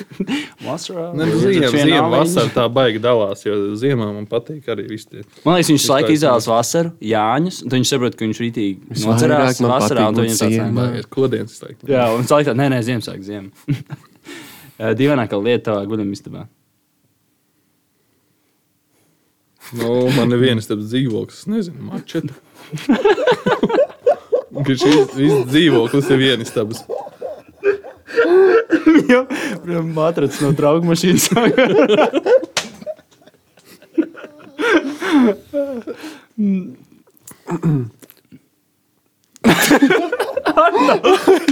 Vasarā. Ne, ziema, aliņu. vasara tā baigi dalās, jo ziemā man patīk arī viss tie. Man liekas, viņš laiku izvēlas vasaru, Jāņus. Tad viņš saprot, ka viņš rītīgi nocerās vasarā. un viņam tāds, ziemā. "Nē, Baigiet kodienas. Jā, un viņš laikā, nē, nē, Ziemassvētku ziemu. Dīvainākā lieta tavā guļamistabā. Nu, man ir viens tāds dzīvoklis, es nezinu, mačeta. Šis viss dzīvoklis ir viens Jā, protams, matracis no trauku mašīnas.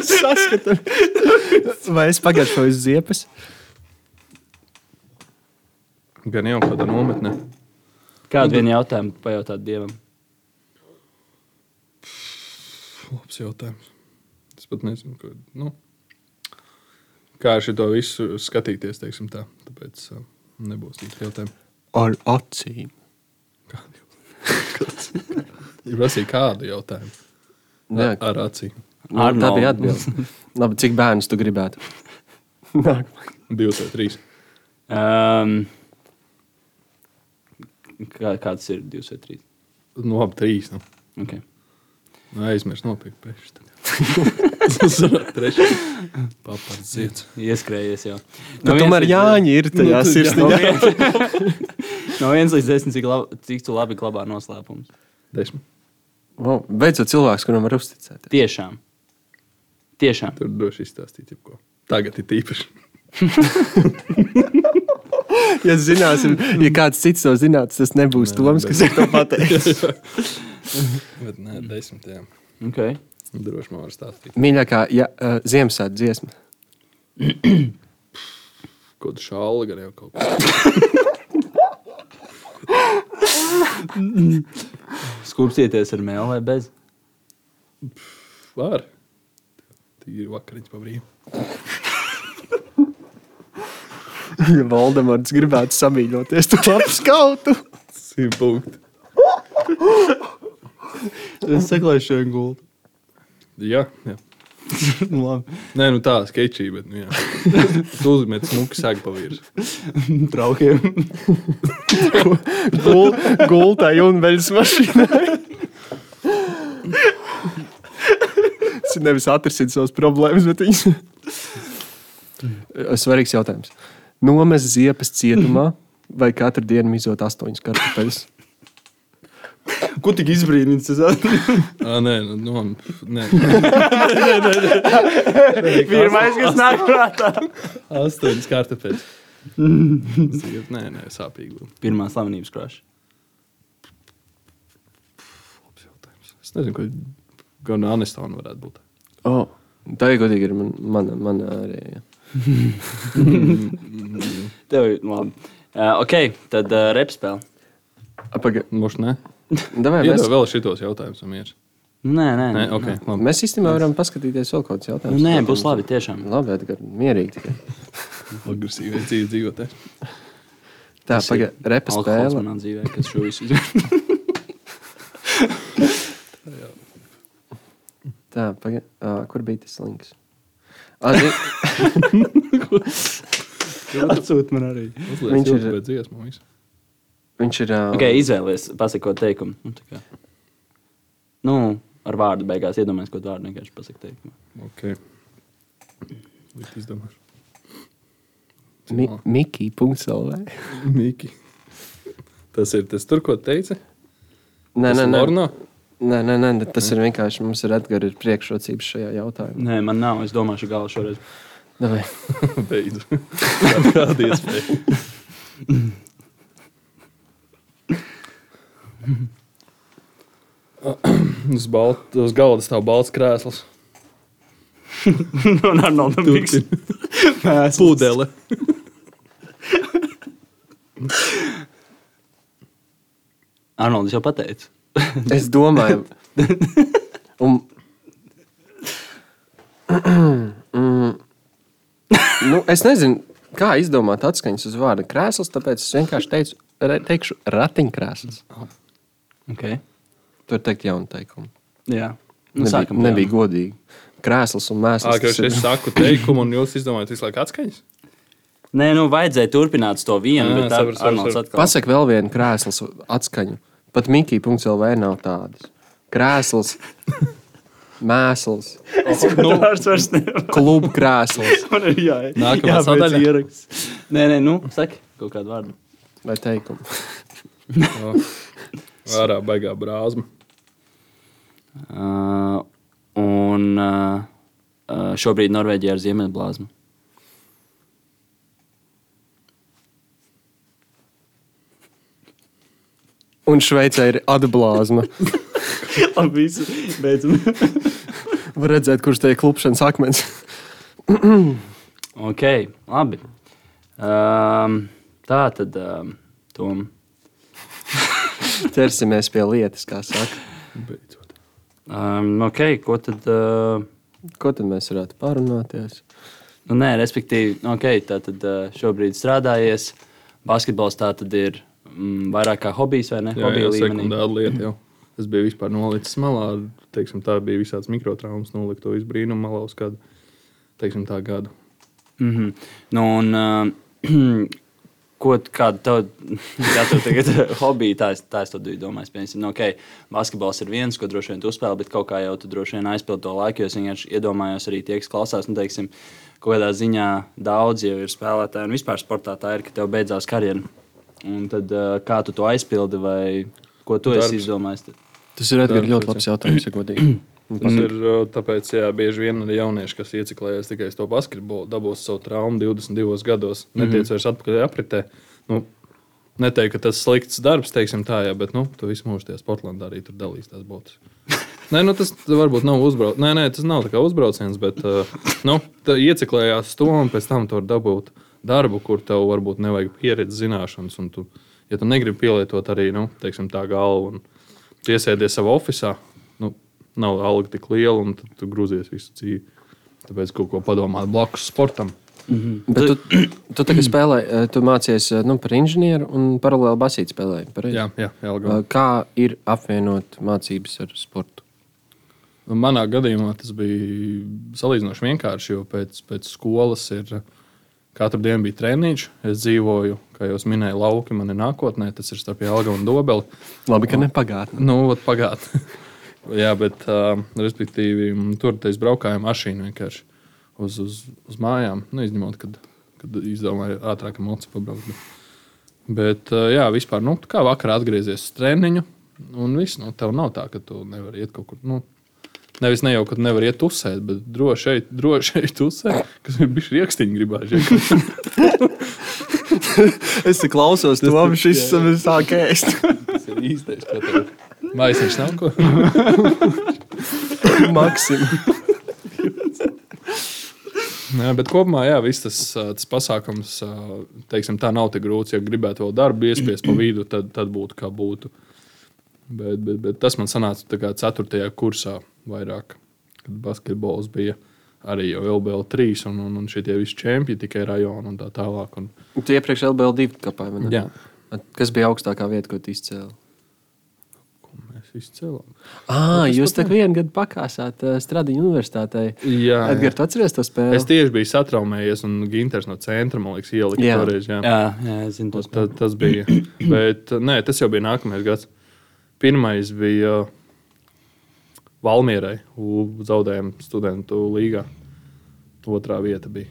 Saskatu. Vai es pagājušo uz ziepes? Gan jau kāda nometne. Kādu vienu jautājumu pajautāt Dievam? Labs jautājums. Es pat nezinu, ko, nu, kā ar šo visu skatīties. Tā. Tāpēc uh, nebūs tāds jautājums. Ar acīm. Kādu jautājumu? Ir prasīja kādu jautājumu. Jā, Ar acīm. nu, tā Arnolds. bija atbilde. Labi, cik bērnus tu gribētu? Divas vai trīs. Um, kā, kāds ir 2 vai 3? Nu, labi, trīs. Nu. Okay. Aizmirst nopirkt pēkšņi. Tas ir trešais. Papārds zieds. Ieskrējies jau. Nu, tomēr Jāņi ir tajā Nu, sirsniņā. No 1 līdz 10, cik, lab, cik tu labi glabā noslēpumus? Desmit. Wow, beidzot cilvēks, kuram var uzticēt. Tiešām. Tiešām. Tur droši izstāstīt, jebko. Tagad ir tīpaši. Ja zināsim, ja kāds cits to zinātu, tas nebūs Nē, Toms, bet- kas ir to pateicis. Bet nē, desmit. Jā. Okay. Droši man var stāstīt. Mīļākā ja, uh, Ziemassvētku dziesma. Kaut kāda šāla gan jau kaut kā. Skūpstieties ar mēlu vai bez? Var. Tīri vakariņas pa brīvu. Ja Voldemorts gribētu samīļoties, tad labi skautu. Simt punkti. Es sekoju šo gultu. Jā, jā. Labi. Nē, nu tā, sketčī, bet, nu. Tu uzmet smuki sēgu pa virsmu. Traukiem. Gul, gultai un veļas mašīnai. Tas ir nevis atrisināt savas problēmas, bet viņas. Svarīgs jautājums. Nomest ziepes cietumā vai katru dienu mizot astoņas kartupeļus? Ko tik izbrīnīts? Ah, nē, nu, nu, nē. Pirmais, kas nāk prātā. Astoņas kartupeļus. nē, nē, sāpīgi. Pirmā slavenības krāša. Labs jautājums. Es nezinu, ko gan Anistāna varētu būt. Oh, tā ir godīgi, ir man, mana, mana arī. Jā. Tev ir labi. Uh, ok, tad uh, repspēle. Apagaid, Mums ne. Davai, Iedod mēs, vēl šitos jautājumus, mieru. Nē, nē, Nē, ok, labi. mēs īstenībā varam paskatīties vēl kaut kādus jautājumus. Nē, būs labi, tiešām. Labi, Edgar, mierīgi tikai. Agresīvi dzīve dzīvotē. Tā, pagaid, repa spēle. manā dzīvē, kas šo visu izdarīja. Tā, pagaid, uh, kur bija tas links? Ah, zi- Atsūt man arī. Viņš ir- dziesmu. visu. Viņš ir. Uh, Ok, izvēlies, pasakot teikumu. Nu, tā kā. nu, ar vārdu beigās iedomājies, ko vārdu vienkārši pasaki teikumu. Ok. Likt izdomāšu. Mi Miki.lv. Miki. Tas ir tas tur, ko teica? Nē, Tas nē, ir nē. Lorno? Nē, nē, nē, tas ir vienkārši mums ir ir priekšrocības šajā jautājumā. Nē, man nav. Es domāšu, galā šoreiz. Davai. Beidzu. Kāda iespēja? Uz, balt, uz galda stāv balts krēsls. Un ar Noldu Miksu. Pūdele. Arnolds jau pateica. Es domāju, un. mm, nu, es nezinu, kā izdomāt atskaņas uz vārda krēsls, tāpēc es vienkārši teicu, re, teikšu ratiņkrēsls. Okay. Tur teikt jaunu teikumu. Jā. Nu, Nebija, sākam, nebija godīgi. Krēsls un mēsls. Tā ir- es saku teikumu, un jūs izdomājat visu laiku atskaņas? Nē, nu, vajadzēja turpināt to vienu, Ā, bet tā sapratu, Arnolds atkal. Pasaka vēl vienu krēsls atskaņu. Pat Mikija.CLV nav tādas. Krēsls, mēsls, Nu, vārds vairs nevar. klubu krēsls Man ir jā, Nākamā sadaļa. ieraksts. Nē, nē, nu, saki kaut kādu vārdu. vai teikumu. Ārā baigā brāzma. Uh, un uh, uh, šobrīd Norvēģijā ir ziemeļblāzma. Un Šveicē ir atblāzma. Labi, visu beidzam. Var redzēt, kurš te ir klupšanas akmens. ok, labi. Um, tā tad, um, Tom. Ķersimies pie lietas, kā saka. Beidzot. Um, ok, ko tad? Uh, Ko tad mēs varētu parunāties? nu, nē, respektīvi, ok, tā tad uh, šobrīd strādājies. Basketbols tā tad ir mm, vairāk kā hobijs vai ne? Jā, Hobija jā līmenī. sekundāra lieta jau. Tas bija vispār nolicis malā. Teiksim, tā bija visāds mikrotraumas, nolikt to visu brīnumu malā uz kādu teiksim, tā gadu. Mm -hmm. nu, un, uh, ko, kāda tev, kā tev tagad hobija, tā es, tā es to domāju. Piemēram, nu, okay, basketbols ir viens, ko droši vien tu uzspēlē, bet kaut kā jau tu droši vien aizpildi to laiku. Jo es vienkārši iedomājos arī tie, kas klausās, nu, teiksim, kaut kādā ziņā daudz jau ir spēlētāji, un vispār sportā tā ir, ka tev beidzās karjera. Un tad uh, kā tu to aizpildi, vai ko tu Darbs. esi izdomājis? Tad? Tas ir Edgars, Darbs, ļoti labs jautājums, ja godīgi. Tas ir uh, tāpēc, ka bieži vien arī jaunieši, kas ieciklējas tikai uz to basketbolu, dabūs savu traumu 22 gados, netiec vairs atpakaļ apritē. Nu, Neteiktu, ka tas ir slikts darbs, teiksim tā, jā, bet nu, tu visu mūžu tajā Sportlandā arī tur dalīs tās botas. Nē, nu, tas varbūt nav uzbrauciens. Nē, nē, tas nav tā kā uzbrauciens, bet nu, ieciklējās to, un pēc tam tur dabūt darbu, kur tev varbūt nevajag pieredzi, zināšanas. Un tu, ja tu negribi pielietot arī nu, teiksim, tā galvu, un iesēdies savā oficiālā, nav alga tik liela, un tad tu grūzies visu dzīvi. Tāpēc kaut ko padomāt blakus sportam. Bet tu, tu tagad spēlē, eh, tu mācies eh, nu, par inženieru un paralēli basīt spēlēji. pareizi? Jā, jā, jā Eh, Kā ir apvienot mācības ar sportu? Nu, Manā gadījumā tas bija salīdzinoši vienkārši, jo pēc, pēc skolas ir katru dienu bija treniņš. Es dzīvoju, kā jau minēju, lauki man ir nākotnē, tas ir starp Jālgaunu un Dobeli. Labi, ka ne pagātnē. Nu, pagātnē. Jā, bet, uh, respektīvi, tur es braukāju ar mašīnu vienkārši uz, uz, uz mājām. Nu, izņemot, kad, kad izdomāju ātrāk mocu pabraukt. Bet, uh, jā, vispār, nu, kā vakarā atgriezies treniņu, Un viss, nu, tev nav tā, ka tu nevari iet kaut kur. Nu, Nevis ne jau, ka tu nevari iet uzsēt, bet droši šeit, droši uzsēt, kas ir bijis rīkstiņš gribējuši. Es klausos, tu abi šis sāk ēst. Tas ir īstais, maisiņš nav ko. Maksim. Nē, bet kopumā, jā, viss tas, tas pasākums, teiksim, tā nav tik grūts. Ja gribētu vēl darbu iespiest pa vidu, tad, tad būtu kā būtu. Bet, bet, bet tas man sanāca kā 4. kursā vairāk, kad basketbols bija arī jau LBL3 un, un, un šie visi čempioni tikai rajoni un tā tālāk. Un, Tu iepriekš LBL2 kāpāji, vai ne? jā, Kas bija augstākā vieta, ko tu izcēli? Mēs izcēlām. Ah, tas jūs tā vienu gadu pakāsāt uh, Stradiņu universitātē. Jā, Edgars, tu atceries to spēli? Es tieši biju satraumējies, un Ginters no centra man liekas, ielika Jā. toreiz. Jā. Jā, jā, es zinu, tas Tas, tas bija. Bet nē, tas jau bija nākamais gads. Pirmais bija Valmierai. U- Zaudējām studentu līgā. Otrā vieta bija.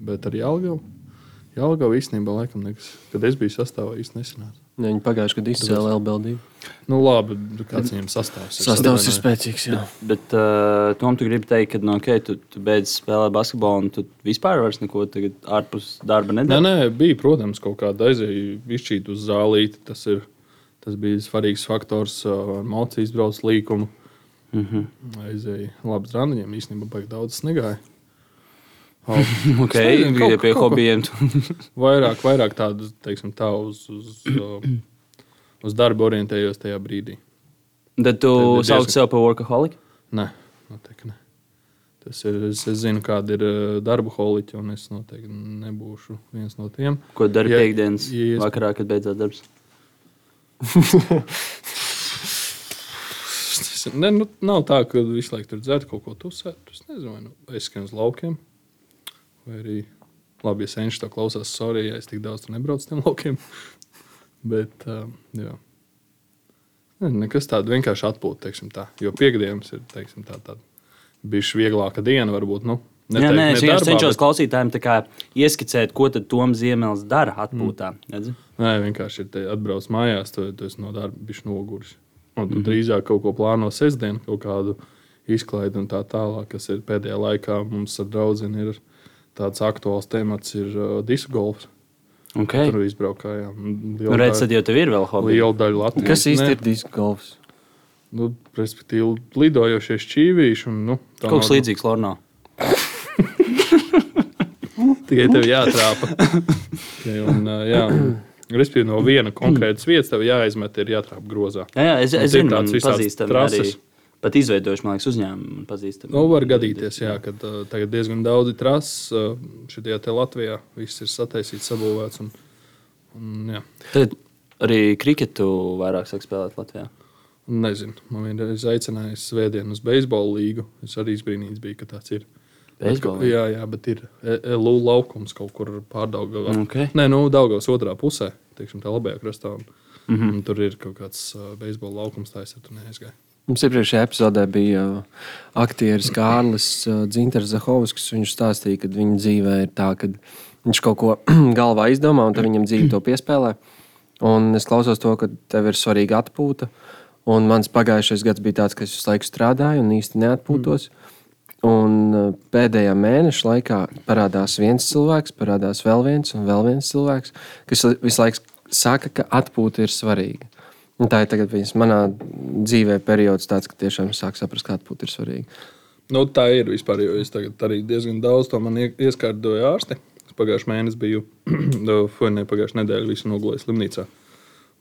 Bet ar Jālgavu. Jālgavu īstenībā, laikam, nekas, kad es biju sastāvā, īstenībā nesenāca. Ne, viņi pagājušajā gadā izcēla LBL2. Nu, labi, kāds viņam sastāvs ir. Sastāvs ir spēcīgs. Jā. Bet uh, Tom, tu gribi teikt, ka no, okay, tu, tu beidz spēlēt basketbolu un tu vispār vairs neko tagad ārpus darba Nē, nedari. nē, bija, protams, kaut kāda aizēja izšķīt uz zālīti. Tas, ir, tas bija svarīgs faktors uh, ar mocīju izbrauc līkumu. Mm -hmm. Aizēja labi randiņiem, īstenībā baigi daudz negāja. O, okay, nezinu, bija pie hobijiem. vairāk, vairāk tādu, teiksim, tā uz, uz, uh, uz darbu orientējos tajā brīdī. Tad tu sauc sev par workaholiku. Nē, noteikti ne. Tas ir, es, es zinu, kāda ir uh, darba holiķa, un es noteikti nebūšu viens no tiem. Ko dari Ja- piekdienas ja ies- vakarā, kad beidzās darbs? Tas ne, nu, nav tā, ka visu laiku tur dzērt kaut ko tusēt. Es nezinu, vai nu aizskan uz laukiem. Vai arī, labi, ja senčs to klausās, sorry, ja es tik daudz nebraucu uz tiem laukiem. Bet, um, jā. Ne, nekas tāds vienkārši atpūta, teiksim tā. Jo piekdienas ir, teiksim tā, tāda bijusi vieglāka diena, varbūt. Nu, Jā, neteikt, nē, es ne darbā, cenšos bet- klausītājiem ieskicēt, ko tad Toms Ziemels dara atpūtā. Mm. Nē, vienkārši ir atbrauc mājās, tu, tu esi no darba bijis noguris. Un tu mm -hmm. drīzāk kaut ko plāno sestdienu, kaut kādu izklaidi un tā tālāk, kas ir pēdējā laikā mums ar draugiem ir tāds aktuāls temats, ir uh, disku golfs. Okay. Tur izbraukājām. Nu, redz, tad jau tev ir vēl hobija. Liela daļa Latvijas. Kas īsti ir disku golfs? Nu, respektīvi, lidojošie šķīvīši. Un, nu, Kaut kas nav- līdzīgs Lornā. Tikai tev jātrāpa. Ja, un, uh, jā, respektīvi, no viena konkrētas vietas tev jāizmet, ir jātrāpa grozā. Jā, jā, es, es ir zinu, tāds man visāds pazīstami trases. arī. Pat izveidojuši, man liekas, uzņēmumu pazīstami. Nu, var gadīties, jā, ka uh, tagad diezgan daudz trases uh, šajā Latvijā. Viss ir sataisīts, sabūvēts. Un, un, jā. Tad arī kriketu vairāk sāk spēlēt Latvijā. Nezinu, man vienreiz aicināja svētdienu uz beisbolu līgu. Es arī izbrīnījis, biju, ka tāds ir. Beisbola Bet, jā, jā, bet ir E- LU laukums kaut kur pārdaugavā. Okay. Nē, nu, Daugavas otrā pusē, teiksim, tā labajā krastā. Un, mm. -hmm. un tur ir kaut kāds uh, beisbola laukums, tā es tur neaizgāju. Mums iepriekšējā epizodē bija uh, aktieris Kārlis uh, Dzinters Zahovskis. Viņš stāstīja, ka viņa dzīvē ir tā, ka viņš kaut ko galvā izdomā, un viņam dzīve to piespēlē. Un es klausos to, ka tev ir svarīga atpūta. Un mans pagājušais gads bija tāds, ka es visu laiku strādāju un īsti neatpūtos. Un uh, pēdējā mēneša laikā parādās viens cilvēks, parādās vēl viens un vēl viens cilvēks, kas visu laiku saka, ka atpūta ir svarīga. Un tā ir tagad viens manā dzīvē periods, tāds, ka tiešām es sāku saprast, ka atpūta ir svarīga. Nu, tā ir vispār, jo es tagad arī diezgan daudz to man ie- ieskārdoju ārsti. Es pagājušajā mēnesī biju, Fuenē pagājušajā nedēļā visu nogulēju slimnīcā.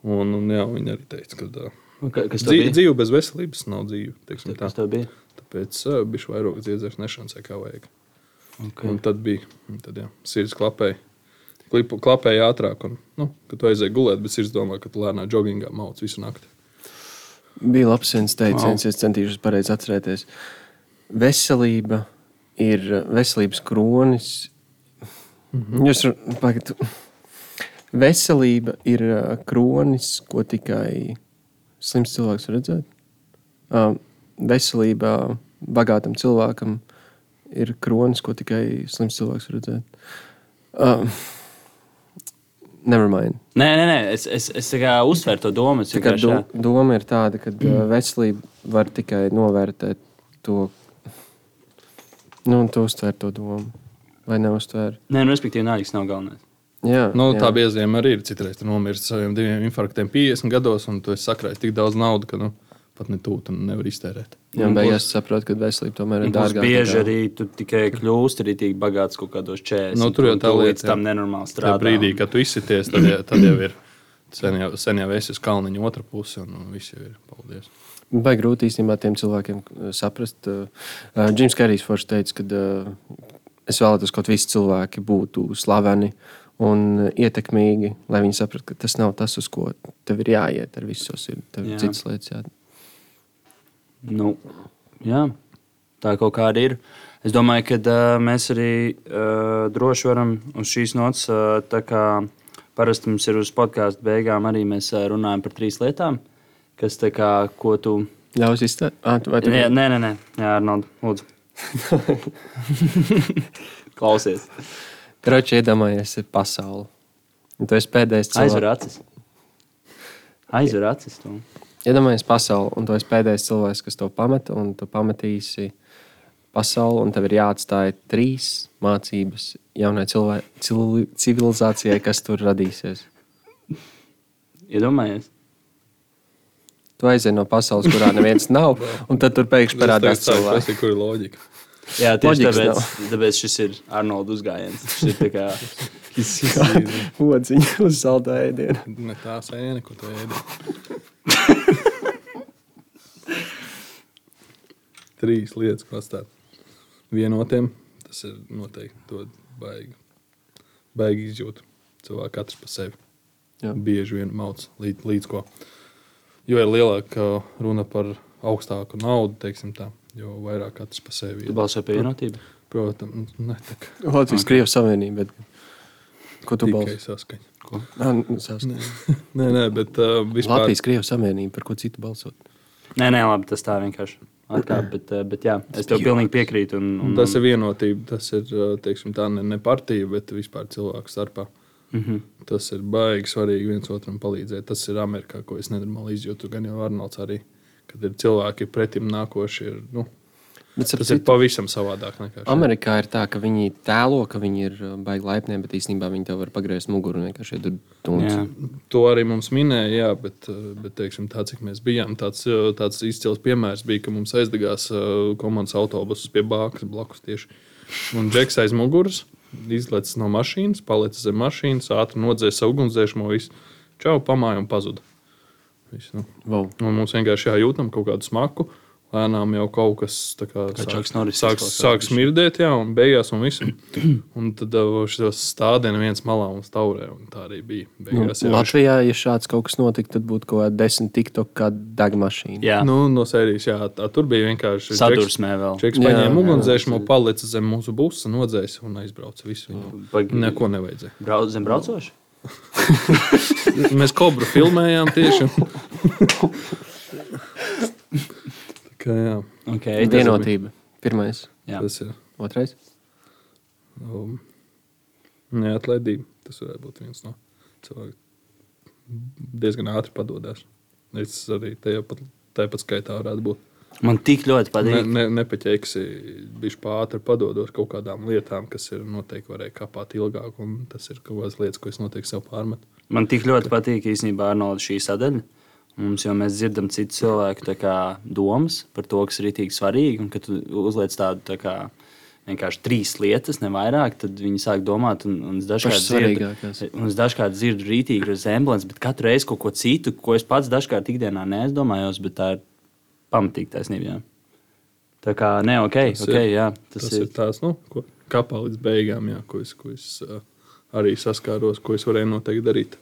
Un, un jā, viņi arī teica, ka Ka, kas dzīve, bija? dzīve bez veselības nav dzīve. teiksim tā. Kas tev bija? Tāpēc uh, bija vairāk dziedzēšanas nešanas, kā vajag. Okay. Un tad bija, un tad, jā, sirds klapēja. Klipu, klapēja ātrāk, un, nu, tu aizēji gulēt, bet sirds domā, ka tu lēnā joggingā mauc visu nakti. Bija labs viens teiciens, es centīšos pareizi atcerēties. Veselība ir veselības kronis. Mm -hmm. Jūs pagaidat. Veselība ir kronis, ko tikai slims cilvēks var redzēt. Ā, Veselība bagātam cilvēkam ir kronis, ko tikai slims cilvēks var redzēt. Ā, Nevermind. Nē, nē, nē es, es, es uzsveru to domu. Tā kā do, doma ir tāda, ka mm. veselība var tikai novērtēt to, nu, un tu uztver to domu. Vai neuztver? Nē, nu, respektīvi, nāļas nav galvenais. Jā, Nu, jā. tā bieziem arī ir. Citreiz tu nomirsti saviem diviem infarktiem 50 gados, un tu esi sakrājis tik daudz naudas, ka nu, pat ne tūlīt nevar iztērēt. Jā, un beigās saprot, ka veselība tomēr ir dārgāka. Bieži arī tu tikai kļūsti arī tik bagāts kaut kādos čēs. Nu, tur jau tā lieta, līdz tam nenormāli strādā. brīdī, kad tu izsities, tad, jau- tad jau ir sen jau, sen jau esi uz kalniņa otra puse, un, un viss jau ir. Paldies. Vai grūti īstenībā tiem cilvēkiem uh, saprast? Uh, Džims Kerijs forši teica, ka uh, es vēlētos, ka visi cilvēki būtu slaveni un uh, ietekmīgi, lai viņi saprastu, ka tas nav tas, uz ko tev ir jāiet ar visu savu sirdi. Tev ir Jā. citas lietas jādara. Nu, jā, tā kaut kā arī ir. Es domāju, ka uh, mēs arī uh, droši varam uz šīs nots, uh, tā kā parasti mums ir uz podkāstu beigām, arī mēs uh, runājam par trīs lietām, kas tā kā, ko tu. Ļaus izteikt, ah, tu- vai tu Nē, nē, nē, nē. Jā, Arnold, lūdzu. Klausies, Kroči iedomājies pasauli. Un tu esi pēdējais aizver cilvēks. acis. Aizver acis. Tu. Iedomājies pasauli, un tu esi pēdējais cilvēks, kas to pameta, un tu pametīsi pasauli, un tev ir jāatstāj trīs mācības jaunai cilvē- civili- civilizācijai, kas tur radīsies. Iedomājies. Tu aizej no pasaules, kurā neviens nav, un tad tur pēkšņi parādās cilvēks. Tas ir kur loģika. Jā, tieši Loģikas tāpēc, nav. tāpēc šis ir Arnolds uzgājiens. Šis ir tā kā Podziņa uz zelta ēdienu. Ne tā sēne, ko tu ēdi. Trīs lietas, ko atstāt. Viena no tiem, tas ir noteikti dod baigi. Baigi izjūt cilvēku katrs pa sevi. Jā. Bieži vien mauc līdz, līdz ko. Jo ir lielāka runa par augstāku naudu, teiksim tā, jo vairāk katrs pa sevi. Tu balso par vienotību. Protams, ne tā kā Latvijas Krievijas Savienība. Bet... Ko tu tikai balsi? saskaņa. Ah, nu, sas- Nē, nē, bet uh, vispār. Latvijas Krievijas Savienība, par ko citu balsot? Nē, nē, labi, tas tā vienkārši atkāp, bet, eh, bet jā, es tev pilnīgi piekrītu. Un, un, tas ir vienotība. Tas ir uh, teiksim, tā, ne, ne partija, bet vispār cilvēku starpā. Mm -hmm. Tas ir baigi svarīgi viens otram palīdzēt. Tas ir Amerikā, ko es nenormāli izjūtu. Gan jau Arnolds arī, kad ir cilvēki pretim nākošie. Ir, nu, Bet, tas ir citu, pavisam savādāk. Amerikā ir tā, ka viņi tēlo, ka viņi ir baigi laipni, bet īstenībā viņi tev var pagriezt muguru un vienkārši tunci. Jā. To arī mums minēja, jā, bet, bet teiksim, tā, cik mēs bijām, tāds, tāds izcils piemērs bija, ka mums aizdegās komandas autobuss pie bākas blakus tieši. Un džeks aiz muguras izlaicis no mašīnas, palicis zem mašīnas, ātri nodzēsa ugunsdzēsmu, visu čau, pamāja un pazuda. Viss, nu. Wow. Un mums vienkārši jājūtam kaut kādu smaku. Lēnām jau kaut kas tā kā Kā sāk, Čaks Norris sāk, izklausās sāk bišķi. smirdēt, jā, un beigās un viss. Un tad šis stādījums viens malā un staurē, un tā arī bija. Nu, Beigās, jā, viņš- Latvijā, ja šāds kaut kas notiktu, tad būtu kaut kāda desmit tiktok, kā deg mašīna. jā. Nu, no sērijas, jā, tā tur bija vienkārši sadursmē vēl. Čeks Jā, paņēma jā, ugunsdzēsmu, palica zem mūsu busa, nodzēsa un aizbrauca. Visu viņu. Pag- Neko nevajadzēja. Brauc, zem braucoši? Mēs kobru filmējām tieši. Tā kā, jā, Okay, tas- Vienotība. Pirmais, Jā. tas ir otrais. um, neatlaidība. Tas varētu būt viens no cilvēkiem. Diezgan ātri padodas. Es arī tajā pat, tajā pat skaitā varētu būt. Man tik ļoti Ne, patīk. ne, nepaķeiksi, bija pāri padodos kaut kādām lietām, kas ir noteikti varēja kāpāt ilgāk. un Tas ir kaut kādas lietas, ko es noteikti sev pārmetu. Man tik ļoti patīk īstenībā Arnolda šī sadaļa. Mums jau mēs dzirdam citu cilvēku tā kā, domas par to, kas ir rītīgi svarīgi. Un, kad tu uzliec tādu tā kā, vienkārši trīs lietas, ne vairāk, tad viņi sāk domāt. Un, un es dažkārt dzirdu, un es dažkārt dzirdu rītīgi resemblants, bet katru reizi kaut ko citu, ko es pats dažkārt ikdienā neaizdomājos, bet tā ir pamatīgi taisnība. Jā. Tā kā ne, ok, Tas ok, ir- jā, Tas, tas ir tās, nu, ko kāpā līdz beigām, jā, ko es, ko es uh, arī saskāros, ko es varēju noteikti darīt.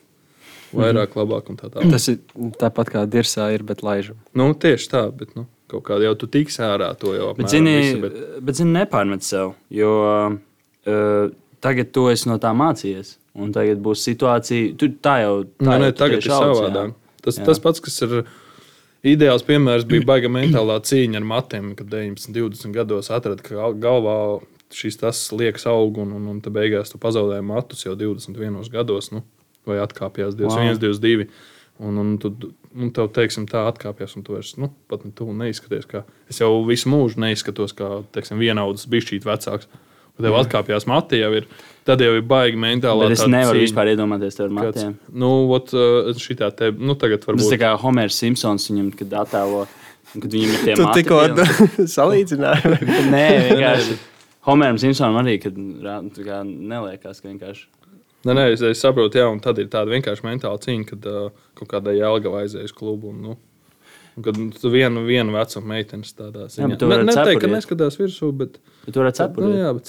Vairāk, labāk un tā tālāk. Tas ir tāpat kā dirzā ir, bet laižam. Nu, tieši tā, bet nu, kaut kādā jau tu tiksi ārā to jau Bet, zini, visi, bet bet zini, nepārmet sev, jo uh, tagad tu esi no tā mācījies. Un tagad būs situācija, tu tā jau tā Nē, jau nē, tagad ir audz, savādāk. jā. Tas, Jā. tas pats, kas ir ideāls piemērs, bija baigta mentālā cīņa ar matiem, kad 19, 20 gados atrada, ka gal- galvā šīs tas liekas aug, un, un, un beigās tu pazaudēji matus jau 21 gados. Nu, vai atkāpjas 21, Wow. 22. Un, un tu, un tev, teiksim, tā atkāpjas, un tu vairs nu, pat ne tu neizskaties. Kā, es jau visu mūžu neizskatos kā teiksim, vienaudzis, bišķīt vecāks. Un tev atkāpjas mati jau ir. Tad jau ir baigi mentāli. Bet es nevaru vispār iedomāties tevi ar matiem. Nu, ot, uh, šitā te, nu, tagad Tas tā varbūt. kā Homers Simpsons viņam, kad attēlo, kad viņam ir tie Tu mati tikko pilni. salīdzināji. Nē, vienkārši. Homeram Simpsonam arī, kad kā neliekas, ka vienkārši. Nē, nē, es, es saprotu, jā, un tad ir tāda vienkārši mentāla cīņa, kad uh, kaut kādā jēlgavā aizies klubu. Un, nu, un kad tu vienu, vienu vecumu meitenes tādā Jā, ziņā. vari Ne, neteikt, ka neskatās virsū, bet. Bet tu varētu Nu, saprast. jā, bet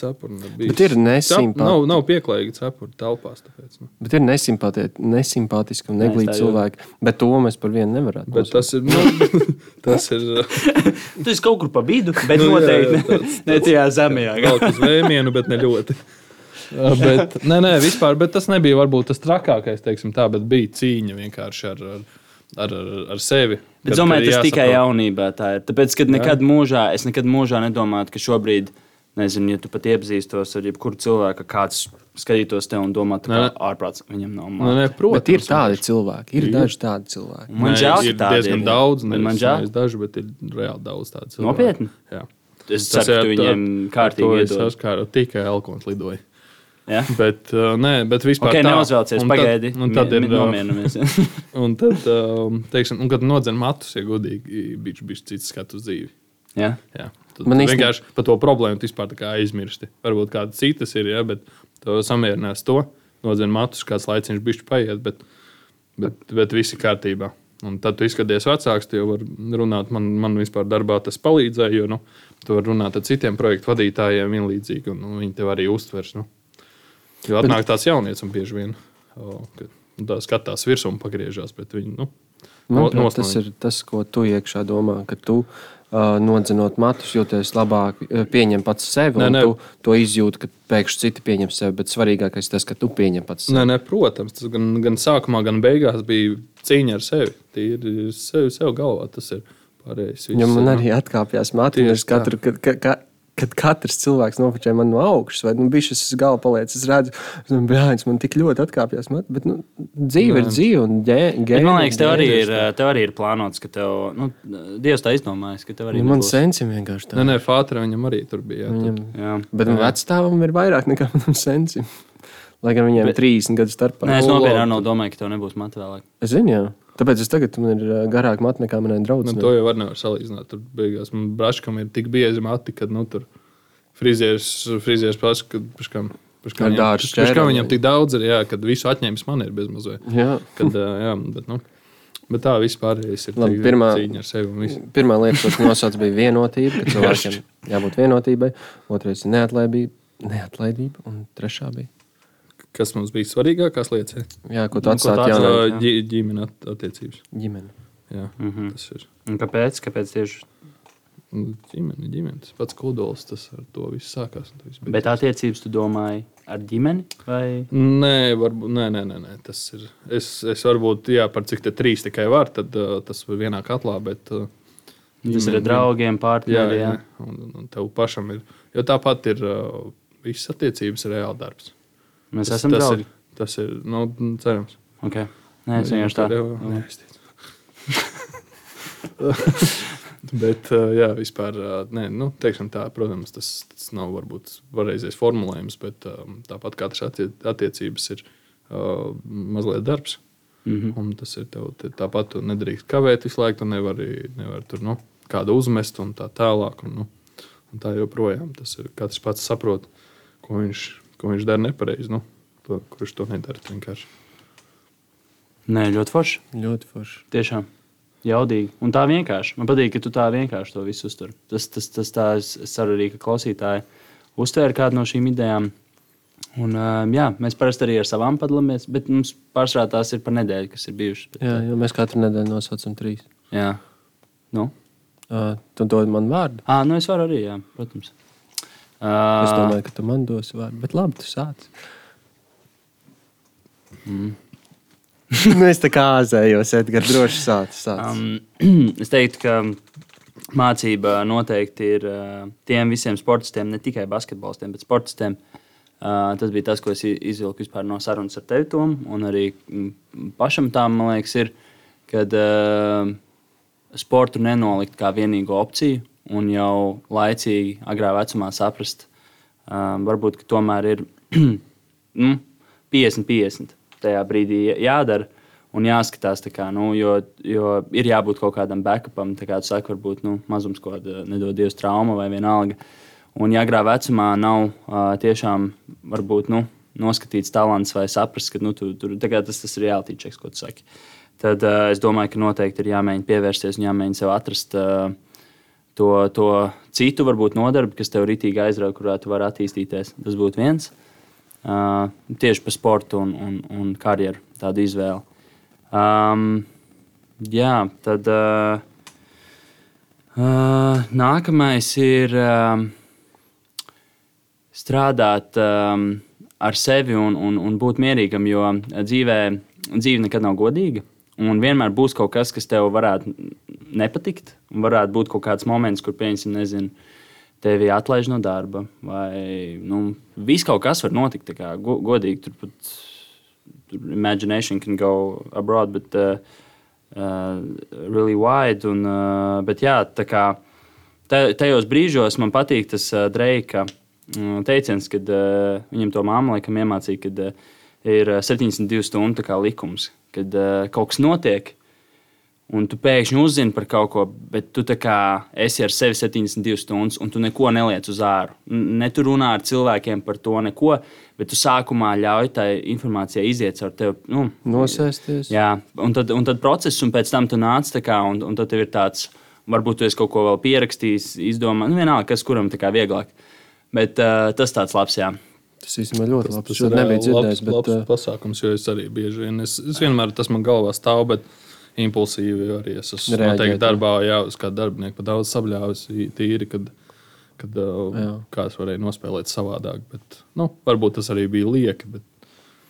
bijis. Bet ir nesimpāti- Nav, nav pieklājīgi cepuri telpās. Tāpēc, nu. Bet ir nesimpāti- nesimpātiski un neglīti cilvēki. Bet to mēs par vienu nevaram. Bet tas ir. Nu, tas ir Tu esi kaut kur pa vidu, bet Nu, jā, noteikti tāds- ne, ne tajā zemajā. vēl uz vēmienu, bet ne ļoti. Uh, bet, nē, nē, vispār, bet tas nebija varbūt tas trakākais, teiksim tā, bet bija cīņa vienkārši ar, ar, ar, ar, ar sevi. Bet Kad- domāju, tas tikai jāsaprot- jaunībā tā ir. Tāpēc, kad nekad mūžā, es nekad mūžā nedomāju, ka šobrīd, nezinu, ja tu pat iepazīstos ar jebkuru cilvēku, kāds skatītos te un domātu, Nē, ka ārprāts viņam nav mākslinieks. nē, protams, Bet ir tādi cilvēki, ir Ir. daži tādi cilvēki. Man Nē, žēl, ir ka tādi diezgan ir. daudz, nevis žēl. daži, bet ir reāli daudz tādu cilvēku. Nopietni? Jā. Es ceru, ka viņiem kārtīgi iedod. iedod. Tikai Elkons lidoja. Ja? Bet, uh, nē, bet vispār Ok, tā. neuzvelcies, Un tad- pagaidi. Un tad ir uh, nomierinamies. Un tad, um, teiksim, un kad nodzen matus, ja godīgi, bija bijis cits skats uz dzīvi. ja? Jā. Tad Man īsti- vienkārši par to problēmu vispār tā kā aizmirsti. Varbūt kāda citas ir, ja, bet tu samierinās to. Nodzen matus, kāds laiciņš bišķi paiet, bet, bet, bet viss ir kārtībā. Un tad tu izskaties vecāks, tu jau vari runāt. Man, man vispār darbā tas palīdzēja, jo nu, tu vari runāt ar citiem projektu vadītājiem vienlīdzīgi, un nu, viņi tev arī uztvers. Nu. Jo atnāk tāds jaunietis un bieži vien o, ka, nu, tā skatās virsū un pagriežās pret viņu. Nu, Manuprāt, no- tas ir tas, ko tu iekšā domā, ka tu uh, nodzenot matus, jūties labāk, pieņem pats sevi. Nē, nē. Tu to izjūti, ka pēkšņi citi pieņem sevi. Bet svarīgākais ir tas, ka tu pieņem pats sevi. Nē, nē, protams, tas gan, gan sākumā, gan beigās bija cīņa ar sevi. Tīri sevi, sev galvā tas ir pārējais. Jo man arī atkāpjas es katru, kad, kad, kad, katrs cilvēks nofočē man no augšas, vai nu, bija šis galva paliec, es redzu, ka man tik ļoti atkāpjas matu. Bet nu, dzīve ir Nē. dzīve, un Bet gēni. man liekas, tev arī ir, tev arī ir plānots, ka tev, nu, Dievs tā izdomājis, ka tev arī Man nebūs. sensim vienkārši tā. Nē, nē, Fātra viņam arī tur bija. Jā, Viņam, Jā. bet man vecstāvam ir vairāk nekā manam sensim. Lai gan viņiem ir Bet- 30 gadu starpā. Nē, es Nu, nopietni domāju, ka tev nebūs matu vēlāk. Es zinu, jā. Tāpēc es tagad man ir ā, garāk matu nekā manai Nu, draudzene. to jau var nevar salīdzināt. Tur beigās man braškam ir tik biezi mati, ka nu, tur frizieris, frizieris prasa, ka paškam. Ar viņam, šķēri, viņam tik daudz ir, jā, kad visu atņēmis man ir bezmazliet. Jā. Kad, jā, bet, nu, bet tā vispār ir. Labi, tik pirmā-. Pirmā lieta, ko nosauc, bija vienotība. Cilvēkiem jābūt vienotībai. Otrais ir neatlaidība, neatlaidība. Un trešā bija. Kas mums bija svarīgākās lietas? Jā, ko tu atstāji tu jaunai atstāji? Ā, ģi- Ģimene at- attiecības. ģimenei. Jā, Mhm. mm -hmm. tas ir. Un kāpēc? Kāpēc tieši? Nu, Ģimene, ģimene, tas pats kodols, tas ar to viss sākās. viss Bet attiecības tu domāji ar ģimeni? Vai? Nē, varbūt, nē, nē, nē, nē, tas ir. Es, es varbūt, jā, par cik te trīs tikai var, tad uh, tas var vienā katlā, bet. Uh, Tas ir ar draugiem, Jā, partneriem. jā. Un, un tev pašam ir. Jo tāpat ir uh, visas attiecības, ir reāli darbs. Mēs tas, esam tas draugi. ir. Tas ir, nu, cerams. Okay. Nē, es vienkārši tā. Jā, neaiztic. Bet, jā, vispār, nē, nu, tā, protams, tas, tas nav varbūt pareizais formulējums, bet tāpat katrs attie attiecības ir uh, mazliet darbs. Mm -hmm. Un tas ir tev, te, tāpat, tu nedrīkst kavēt visu laiku, tu nevari, nevari tur nu, kādu uzmest un tā tālāk. Un, nu, un tā joprojām. Tas ir katrs pats saprot, ko viņš, ko viņš dara nepareizi. Nu, to, kurš to nedara vienkārši. Nē, ļoti forši. Ļoti forši. Tiešām. Jaudīgi. Un tā vienkārši. Man patīk, ka tu tā vienkārši to visu uztver. Tas, tas, tas tā, es, es ceru arī, ka klausītāji uztvēra kādu no šīm idejām. Un, um, jā, mēs parasti arī ar savām padalāmies, bet mums pārsvarā tās ir par nedēļu, kas ir bijušas. Bet, Jā, jo mēs katru nedēļu nosaucam trīs. jā. Nu? Uh, tu dod man vārdu. À, nu es varu arī, jā, protams. Uh, Es domāju, ka tu man dosi vārdu. Bet labi, tu sāc. Mm. nu, es tā kā āzējos, Edgars, droši sāc. sāc. Um, es teiktu, ka mācība noteikti ir uh, tiem visiem sportistiem, ne tikai basketbolistiem, bet sportistiem, Uh, tas bija tas, ko es izvilku vispār no sarunas ar tevi, Tom. Un arī pašam tā, man liekas, ir, kad uh, sportu nenolikt kā vienīgo opciju un jau laicīgi, agrā vecumā saprast, uh, varbūt tomēr ir nu, 50-50 tajā brīdī jādara. Un jāskatās, tā kā, nu, jo, jo ir jābūt kaut kādam backupam. Tā kā tu saki, varbūt nu, mazums kaut kāda nedod dievs trauma vai vienalga. Un, ja agrā vecumā nav uh, tiešām varbūt, nu, noskatīts talants vai saprast, ka nu, tu, tur, tas, tas ir reality checks, ko tu saki, tad uh, es domāju, ka noteikti ir jāmēģina pievērsties un jāmēģina sev atrast uh, to, to citu, varbūt nodarbi, kas tev ritīgi aizrauga, kurā tu vari attīstīties. Tas būtu viens. Uh, tieši par sportu un, un, un karjeru tādu izvēli. Um, jā, tad uh, uh, nākamais ir um, strādāt um, ar sevi un, un, un būt mierīgam, jo dzīvē, dzīve nekad nav godīga. Un vienmēr būs kaut kas, kas tev varētu nepatikt. Varētu būt kaut kāds moments, kur, piemēram, nezinu, tevi atlaiž no darba. Vai nu, viss kaut kas var notikt. Kā, go, godīgi, tur pat tur imagination can go abroad, but uh, uh, really wide. Un, uh, bet jā, tā kā ta- tajos brīžos man patīk tas uh, Dreika mm, teiciens, kad uh, viņam to māmu laikam iemācīja, kad uh, ir uh, 72 stundu likums, kad uh, kaut kas notiek. Un tu pēkšņi uzzini par kaut ko, bet tu kā esi ar sevi 72 stundas, un tu neko neliec uz āru. Ne tu runā ar cilvēkiem par to, neko, bet tu sākumā ļauj tai informācijai iziet caur tevi. Nu, Nosēsties. Jā, un tad, un tad process, un pēc tam tu nāc, tā kā, un, un tad tev ir tāds, varbūt tu esi kaut ko vēl pierakstījis, izdomājis, nu, vienalga, kas kuram tā kā vieglāk. Bet uh, tas tāds labs, jā. Tas īstenībā ļoti labi. Tas Tas ir nebija labs, dzirdējis, bet labs pasākums, jo es arī bieži vien, es, es vienmēr tas man galvā stāv, bet impulsīvi arī es esmu Reaģēt, noteikti darbā, jā, uz kādu darbinieku pat daudz sabļāvis tīri, kad, kad uh, kāds varēja nospēlēt savādāk, bet, nu, varbūt tas arī bija lieki, bet,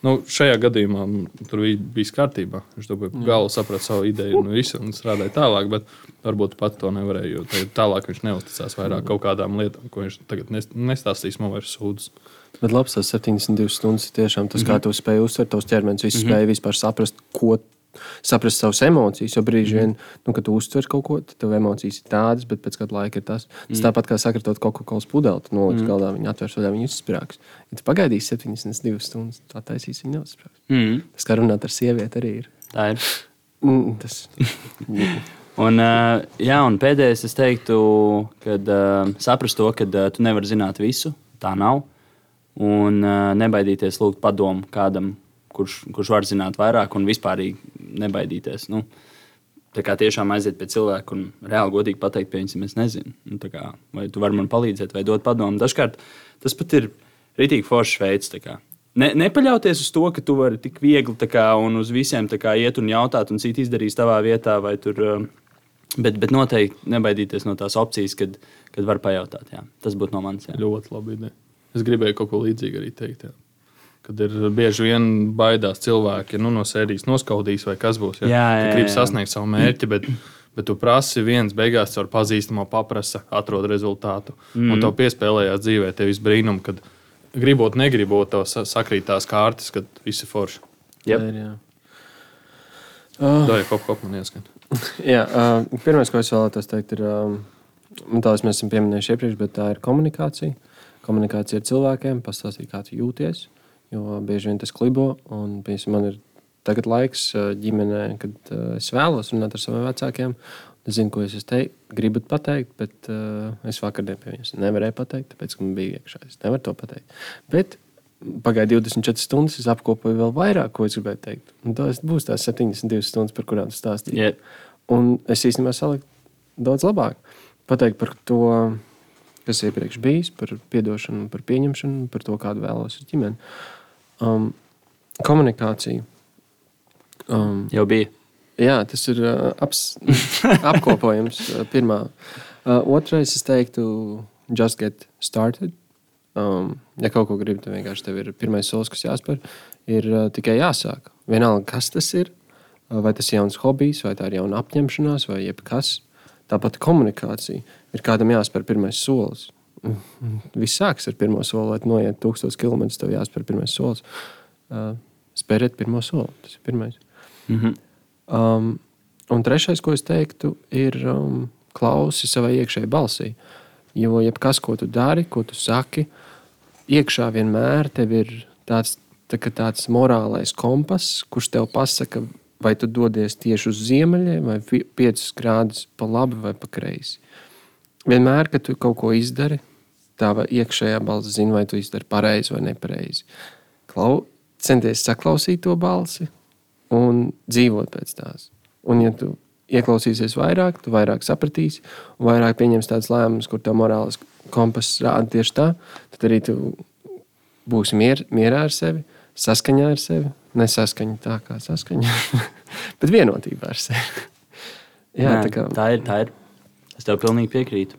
nu, šajā gadījumā mm, tur bija, bija kārtībā. Viņš to galvu saprata savu ideju un visu, un strādāja tālāk, bet varbūt pat to nevarēja, jo tā- tālāk viņš neuzticās vairāk kaut kādām lietām, ko viņš tagad nes- nestāstīs man vairs sūdzes. Bet labs, tas 72 stundas ir tiešām tas, Mhm. kā tu spēj uztvert tos ķermenis, visu spēj vispār saprast, ko. Saprast savas emocijas, jo brīžī Mhm. vien, nu, kad tu uztver kaut ko, tad tev emocijas ir tādas, bet pēc kāda laika ir tas. Tas Mhm. tāpat kā sakratot kādu pudeli, tu noliec galdā, viņa atvērs vaļā, viņa izsprāgs. Ja tu pagaidīsi 72 stundas, tā taisīs viņa neuzsprāgs. Mm, Tas, kā runāt ar sievieti, arī ir. tā ir. Mm, tas Un, uh, jā, un pēdējais, es teiktu, kad uh, saprast to, ka uh, tu nevari zināt visu, tā nav. Un uh, nebaidīties lūgt padomu kādam, kurš, kurš var zināt vairāk, un vispār nebaidīties. Nu, tā kā tiešām aiziet pie cilvēka un reāli godīgi pateikt, piemēram, es nezinu, nu, kā, vai tu vari man palīdzēt, vai dot padomu. Dažkārt tas pat ir rītīgi foršs veids. Ne, nepaļauties uz to, ka tu vari tik viegli kā, un uz visiem kā, iet un jautāt, un citi izdarīs tavā vietā, vai tur. uh, Bet, bet noteikti nebaidīties no tās opcijas, kad, kad var pajautāt. Jā. Tas būtu no manis. Jā. Ļoti labi. Ideja. Es gribēju kaut ko līdzīgu arī teikt. Jā. Kad ir bieži vien baidās cilvēki nu, no sērijas noskaudīs, vai kas būs. Jā, jā, Tu gribi jā. sasniegt savu mērķi, bet, bet tu prasi viens, beigās ar pazīstamo paprasa, atrod rezultātu. Mm. Un tev piespēlējās dzīvē, tev viss brīnum, kad gribot, negribot, sa- sakrīt tās kārtas, kad viss ir forši. Ir. Jā. Tā ir man ieskan. Jā, uh, pirmais, ko es vēlētos teikt, ir, um, tā jau mēs esam pieminējuši iepriekš, bet tā ir komunikācija. Komunikācija ar cilvēkiem, pastāstīt, kā tu jūties. Jo bieži vien tas klibo, un piemēram, man ir tagad laiks uh, ģimenē, kad uh, es vēlos runāt ar saviem vecākiem. Es zinu, ko es teikt, gribu pateikt, bet uh, es vakardien pie viņiem nevarēju pateikt, tāpēc, ka man bija iekšā. Es nevaru to pateikt. Bet pagāja 24 stundas, es apkopoju vēl vairāk, ko es gribēju teikt. Un tas būs tās 72 stundas, par kurām tu stāstīji. Jep. Un es īstenībā saliku daudz labāk. Pateikt par to, kas iepriekš bijis, par atdošanu, par pieņemšanu, par to, kādu vēlos ar ģimeni. Um, komunikācija. Um, Jau bija. jā, tas ir uh, aps, apkopojums. uh, Pirmā. Uh, otrais, es teiktu, just get started. Um, ja kaut ko gribi, tad vienkārši tev ir pirmais solis, kas jāspēr, ir uh, tikai jāsāk. Vienalga, kas tas ir. Uh, vai tas ir jauns hobijs, vai tā ir jauna apņemšanās, vai jebkas. Tāpat komunikācija ir kādam jāspēr pirmais solis. Viss sākas ar pirmo soli. Lai noiet tūkstotis km, tev jāspēr pirmais solis. Uh, spēriet pirmo soli. Tas ir pirmais. Mm -hmm. Um, un trešais, ko es teiktu, ir um, klausi savai iekšējai balsī. Jo jebkas, ko tu dari, ko tu saki, iekšā vienmēr ir tāds, tā, tāds morālais kompass, kurš tev pasaka, vai tu dodies tieši uz ziemeļiem, vai 5 grādus pa labi vai pa kreisi. Vienmēr, kad tu kaut ko izdari, tava iekšējā balss zina, vai tu izdari pareizi vai nepareizi. Klau, centies saklausīt to balsi un dzīvot pēc tās. Un, ja tu ieklausīsies vairāk, tu vairāk sapratīsi, un vairāk pieņems tādas lēmumus, kur tā morālais kompass rāda tieši tā, tad arī tu būsi mier, mierā ar sevi, saskaņā ar sevi. Nesaskaņa tā kā saskaņa, bet vienotībā ar sevi. Jā, Nē, tā, kā... tā ir. Tā ir. Es tev pilnīgi piekrītu.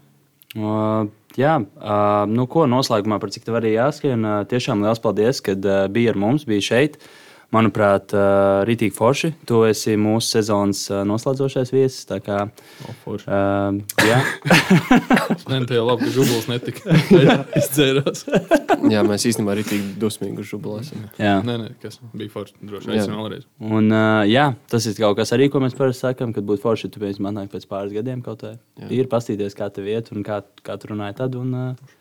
Uh, jā, nu ko noslēgumā par cik tev arī. Uh, tiešām liels paldies, ka bija ar mums, bija šeit. Manuprāt, uh, rītīgi forši. Tu esi mūsu sezonas uh, noslēdzošais viesis. Tā kā oh, forši. Uh, jā, Nē, tā jau labi, ka žublis netika. es dzēros. jā, mēs īstenībā arī tik dusmīgi esam. Jā. Nē, nē, kas bija forši. Droši vien vēlreiz. Un, uh, jā, tas ir kaut kas arī, ko mēs parasti sakām, kad būtu forši, ja tu pēc manāk pēc pāris gadiem kaut kā ir pastīties, kā tev iet un kā, kā tu runāji tad. Un, uh,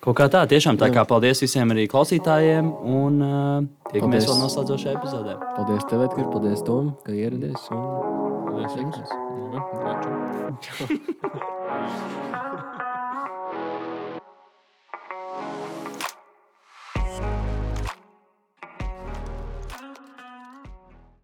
Kaut kā tā, tiešām tā kā paldies visiem arī klausītājiem. Un uh, tiekamies vēl noslēdzošajā epizodē. Paldies tev, Edgars, paldies Tom, ka ieradies. Un... Paldies jums!